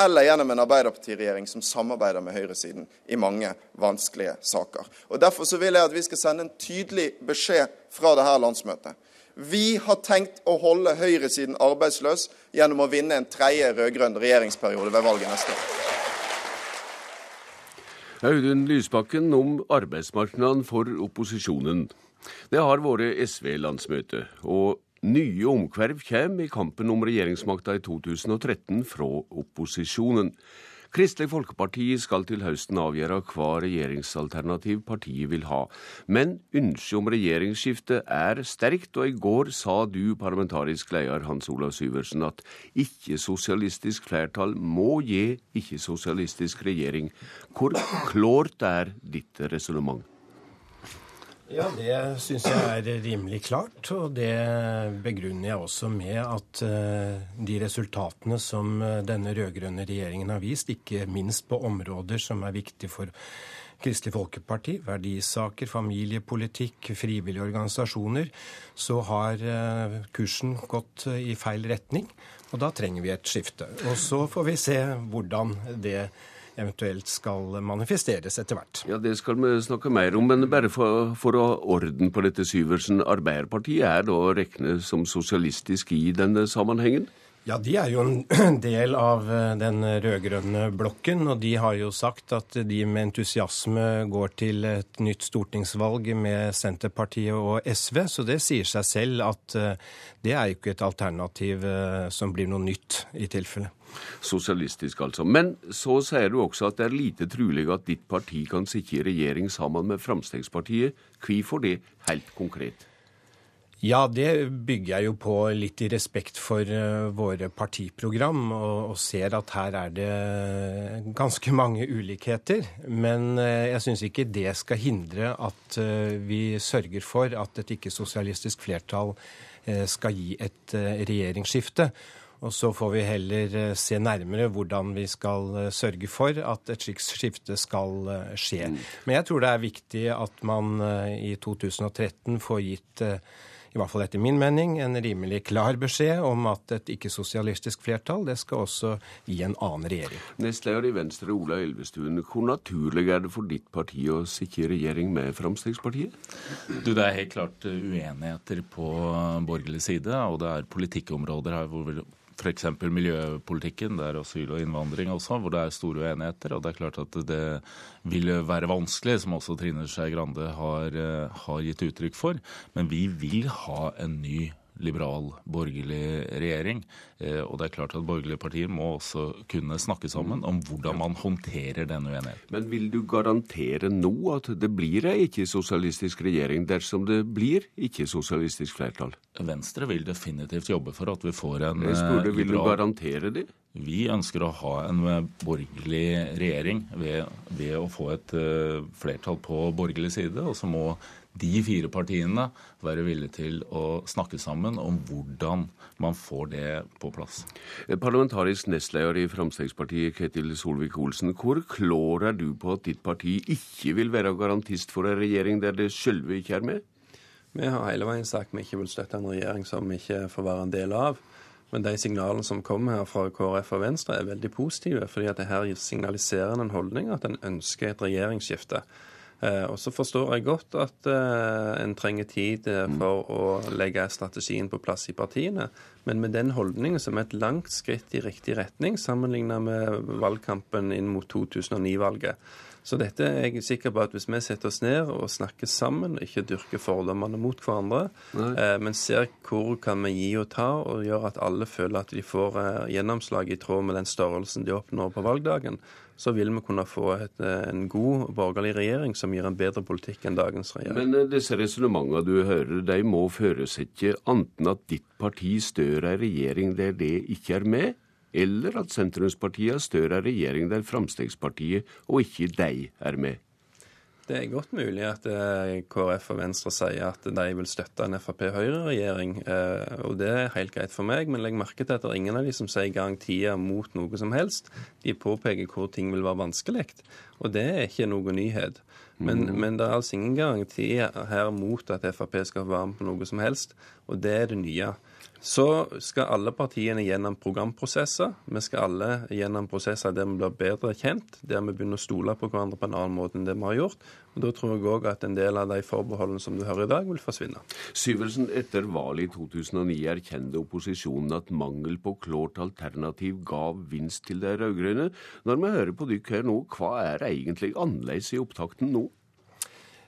eller gjennom en Arbeiderpartiregjering som samarbeider med høyresiden i mange vanskelige saker. Og Derfor så vil jeg at vi skal sende en tydelig beskjed fra dette landsmøtet. Vi har tenkt å holde høyresiden arbeidsløs gjennom å vinne en tredje rød-grønn regjeringsperiode ved valget neste år. Audun Lysbakken om arbeidsmarkedet for opposisjonen. Det har vært SV-landsmøte, og nye omkverv kommer i kampen om regjeringsmakta i 2013 fra opposisjonen. Kristelig Folkeparti skal til høsten avgjøre hva regjeringsalternativ partiet vil ha. Men ønsket om regjeringsskifte er sterkt, og i går sa du, parlamentarisk leder Hans Olav Syversen, at ikke-sosialistisk flertall må gi ikke-sosialistisk regjering. Hvor klart er ditt resonnement? Ja, det syns jeg er rimelig klart. Og det begrunner jeg også med at de resultatene som denne rød-grønne regjeringen har vist, ikke minst på områder som er viktige for Kristelig Folkeparti, verdisaker, familiepolitikk, frivillige organisasjoner, så har kursen gått i feil retning. Og da trenger vi et skifte. Og så får vi se hvordan det eventuelt skal manifesteres etter hvert. Ja, Det skal vi snakke mer om, men bare for, for å orden på dette, Syversen. Arbeiderpartiet er da å regne som sosialistisk i denne sammenhengen? Ja, de er jo en del av den rød-grønne blokken, og de har jo sagt at de med entusiasme går til et nytt stortingsvalg med Senterpartiet og SV, så det sier seg selv at det er jo ikke et alternativ som blir noe nytt i tilfelle. Sosialistisk, altså. Men så sier du også at det er lite trolig at ditt parti kan sitte i regjering sammen med Fremskrittspartiet. Hvorfor det, helt konkret? Ja, det bygger jeg jo på litt i respekt for våre partiprogram, og, og ser at her er det ganske mange ulikheter. Men jeg syns ikke det skal hindre at vi sørger for at et ikke-sosialistisk flertall skal gi et regjeringsskifte. Og så får vi heller se nærmere hvordan vi skal sørge for at et slikt skifte skal skje. Men jeg tror det er viktig at man i 2013 får gitt i hvert fall etter min mening, en rimelig klar beskjed om at et ikke-sosialistisk flertall det skal også gi en annen regjering. Nestleder i Venstre, Ola Elvestuen. Hvor naturlig er det for ditt parti å sikre regjering med Fremskrittspartiet? Du, Det er helt klart uenigheter på borgerlig side, og det er politikkområder her hvor vi f.eks. miljøpolitikken, det er asyl og innvandring også, hvor det er store uenigheter. Og det er klart at det vil være vanskelig, som også Trine Skei Grande har, har gitt uttrykk for. Men vi vil ha en ny liberal, borgerlig regjering. Eh, og det er klart at borgerlige partier må også kunne snakke sammen om hvordan man håndterer denne uenigheten. Men vil du garantere nå at det blir ei ikke-sosialistisk regjering dersom det blir ikke-sosialistisk flertall? Venstre vil definitivt jobbe for at vi får en Jeg spurte, Vil du garantere det? Vi ønsker å ha en eh, borgerlig regjering ved, ved å få et flertall på borgerlig side. Og så må de fire partiene være villige til å snakke sammen om hvordan man får det på plass. Parlamentarisk nestleder i Fremskrittspartiet, Ketil Solvik-Olsen. Hvor klår er du på at ditt parti ikke vil være garantist for en regjering der det sjølve ikke er med? Vi har hele veien sagt vi ikke vil støtte en regjering som vi ikke får være en del av. Men de signalene som kommer her fra KrF og Venstre, er veldig positive. fordi at det her signaliserer en holdning at en ønsker et regjeringsskifte. Eh, og så forstår jeg godt at eh, en trenger tid eh, for å legge strategien på plass i partiene. Men med den holdningen som er et langt skritt i riktig retning sammenlignet med valgkampen inn mot 2009-valget. Så dette er jeg sikker på at hvis vi setter oss ned og snakker sammen, ikke dyrker fordommene mot hverandre, eh, men ser hvor kan vi gi og ta, og gjør at alle føler at de får eh, gjennomslag i tråd med den størrelsen de oppnår på valgdagen, så vil vi kunne få et, eh, en god borgerlig regjering som gir en bedre politikk enn dagens regjering. Men eh, disse resonnementene du hører, de må føresette enten at ditt parti Støre er regjering der det ikke er med, eller at sentrumspartiene Støre er regjering der Fremskrittspartiet og ikke de er med. Det er godt mulig at eh, KrF og Venstre sier at de vil støtte en Frp-Høyre-regjering. eh, Og det er helt greit for meg, men legg merke til at det er ingen av de som sier garantier mot noe som helst. De påpeker hvor ting vil være vanskelig. Og det er ikke noe nyhet. Men, Mhm. men det er altså ingen garantier her mot at Frp skal være med på noe som helst. Og det er det nye. Så skal alle partiene gjennom programprosesser. Vi skal alle gjennom prosesser der vi blir bedre kjent, der vi begynner å stole på hverandre på en annen måte enn det vi har gjort. Og Da tror jeg òg at en del av de forbeholdene som du hører i dag, vil forsvinne. Syvelsen, etter valget i 2009 erkjente opposisjonen at mangel på klart alternativ gav vinst til de rød-grønne. Når vi hører på dere her nå, hva er egentlig annerledes i opptakten nå?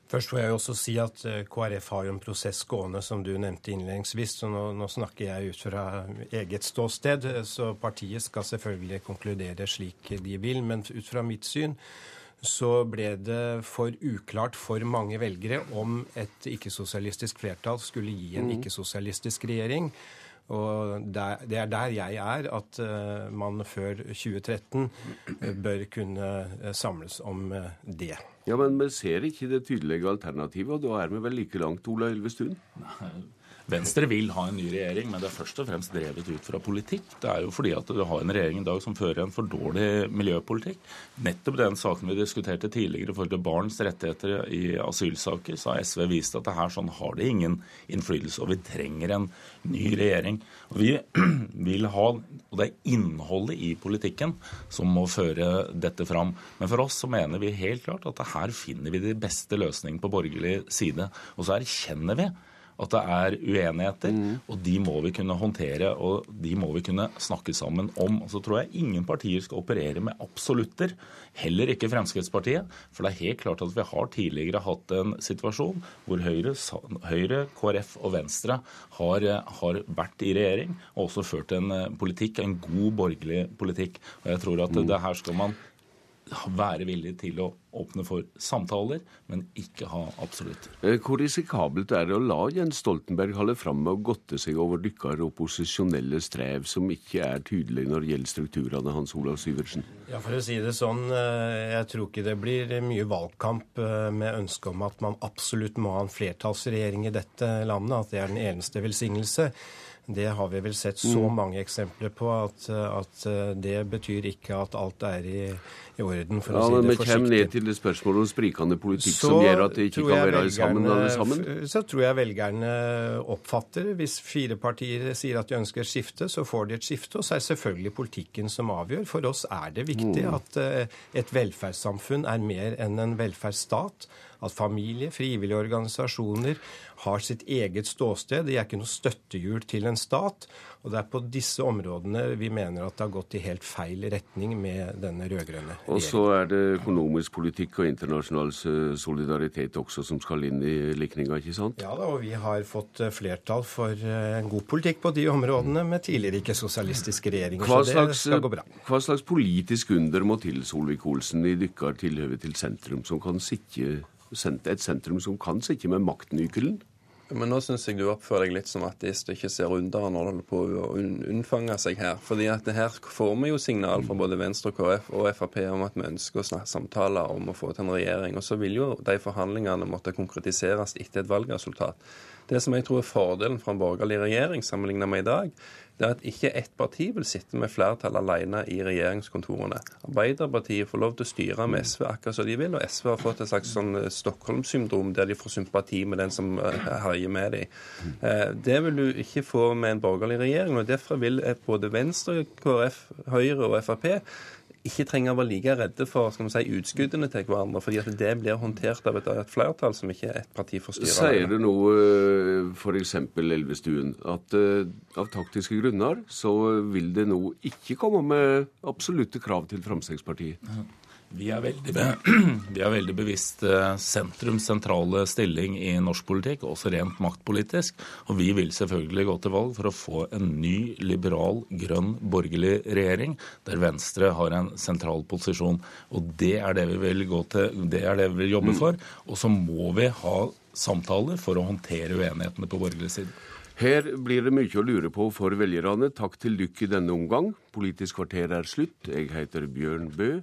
Først får jeg jo også si at eh, KrF har jo en prosess gående, som du nevnte innledningsvis. Så nå, nå snakker jeg ut fra eget ståsted. Så partiet skal selvfølgelig konkludere slik de vil. Men ut fra mitt syn så ble det for uklart for mange velgere om et ikke-sosialistisk flertall skulle gi en Mhm. ikke-sosialistisk regjering. Og der, det er der jeg er, at eh, man før 2013 eh, bør kunne eh, samles om det. Ja, Men vi ser ikke det tydelige alternativet, og da er vi vel like langt, Ola Elvestuen? Venstre vil ha en ny regjering, men det er først og fremst drevet ut fra politikk. Det er jo fordi at du har en regjering i dag som fører en for dårlig miljøpolitikk. Nettopp den saken vi diskuterte tidligere i forhold til barns rettigheter i asylsaker, så har SV vist at det her sånn har det ingen innflytelse, og vi trenger en ny regjering. Og vi vil ha, og det er innholdet i politikken som må føre dette fram. Men for oss så mener vi helt klart at her finner vi de beste løsningene på borgerlig side. Og så erkjenner vi at det er uenigheter, og de må vi kunne håndtere og de må vi kunne snakke sammen om. Og så tror jeg ingen partier skal operere med absolutter, heller ikke Fremskrittspartiet. For det er helt klart at vi har tidligere hatt en situasjon hvor Høyre, Høyre KrF og Venstre har, har vært i regjering og også ført en eh, politikk, en god borgerlig politikk. Og jeg tror at det her skal man være villig til å åpne for samtaler, men ikke ha absolutter. Eh, Hvor risikabelt er det å la Jens Stoltenberg holde fram med å godte seg over dykkar opposisjonelle strev som ikke er tydelige når det gjelder strukturene, Hans Olav Syversen? Ja, For å si det sånn, eh, jeg tror ikke det blir mye valgkamp eh, med ønske om at man absolutt må ha en flertallsregjering i dette landet, at det er den eneste velsignelse. Det har vi vel sett så Mm. mange eksempler på at, at eh, det betyr ikke at alt er i, i orden, for Ja, å si men det forsiktig. kommer forsiktig. ned til det spørsmålet om sprikende politikk som gjør at det ikke kan være sammen alle sammen. Så tror jeg velgerne oppfatter Hvis fire partier sier at de ønsker et skifte, så får de et skifte. Og så er det selvfølgelig politikken som avgjør. For oss er det viktig Mm. at eh, et velferdssamfunn er mer enn en velferdsstat. At familie, frivillige organisasjoner har sitt eget ståsted. De er ikke noe støttehjul til en stat. Og det er på disse områdene vi mener at det har gått i helt feil retning med denne rød-grønne Og så er det økonomisk politikk og internasjonal solidaritet også som skal inn i likninga, ikke sant? Ja da, og vi har fått eh, flertall for eh, en god politikk på de områdene med tidligere ikke-sosialistiske regjeringer. Hva så det skal gå bra. hva slags politisk under må til, Solvik-Olsen, i dykkar tilhøve til sentrum, som kan sitte, et sentrum som kan sitte med maktnykelen? Men nå syns jeg du oppfører deg litt som ateist og ikke ser under når du holder på å unnfange seg her. Fordi at det her får vi jo signal fra både Venstre, KrF og Frp om at vi ønsker å snakke samtaler om å få til en regjering. Og så vil jo de forhandlingene måtte konkretiseres etter et valgresultat. Det som jeg tror er fordelen fra en borgerlig regjering sammenlignet med i dag, det er at ikke ett parti vil sitte med flertall alene i regjeringskontorene. Arbeiderpartiet får lov til å styre med SV akkurat som de vil, og SV har fått et slags sånn eh, Stockholm-syndrom der de får sympati med den som eh, herjer med dem. Eh, det vil du ikke få med en borgerlig regjering, og derfor vil både Venstre, KrF, Høyre og Frp ikke trenger å være like redde for skal man si, utskuddene til hverandre, fordi at det blir håndtert av et, et flertall som ikke er et parti for styret. Sier du noe, f.eks. Elvestuen, at uh, av taktiske grunner så vil det nå ikke komme med absolutte krav til Fremskrittspartiet? Vi er veldig, vi er veldig bevisst eh, sentrums sentrale stilling i norsk politikk, også rent maktpolitisk. Og vi vil selvfølgelig gå til valg for å få en ny, liberal, grønn, borgerlig regjering der Venstre har en sentral posisjon. Og det er det vi vil, gå til, det er det vi vil jobbe for. Og så må vi ha samtaler for å håndtere uenighetene på borgerlig side. Her blir det mye å lure på for velgerne. Takk til dere i denne omgang. Politisk kvarter er slutt. Jeg heter Bjørn Bø.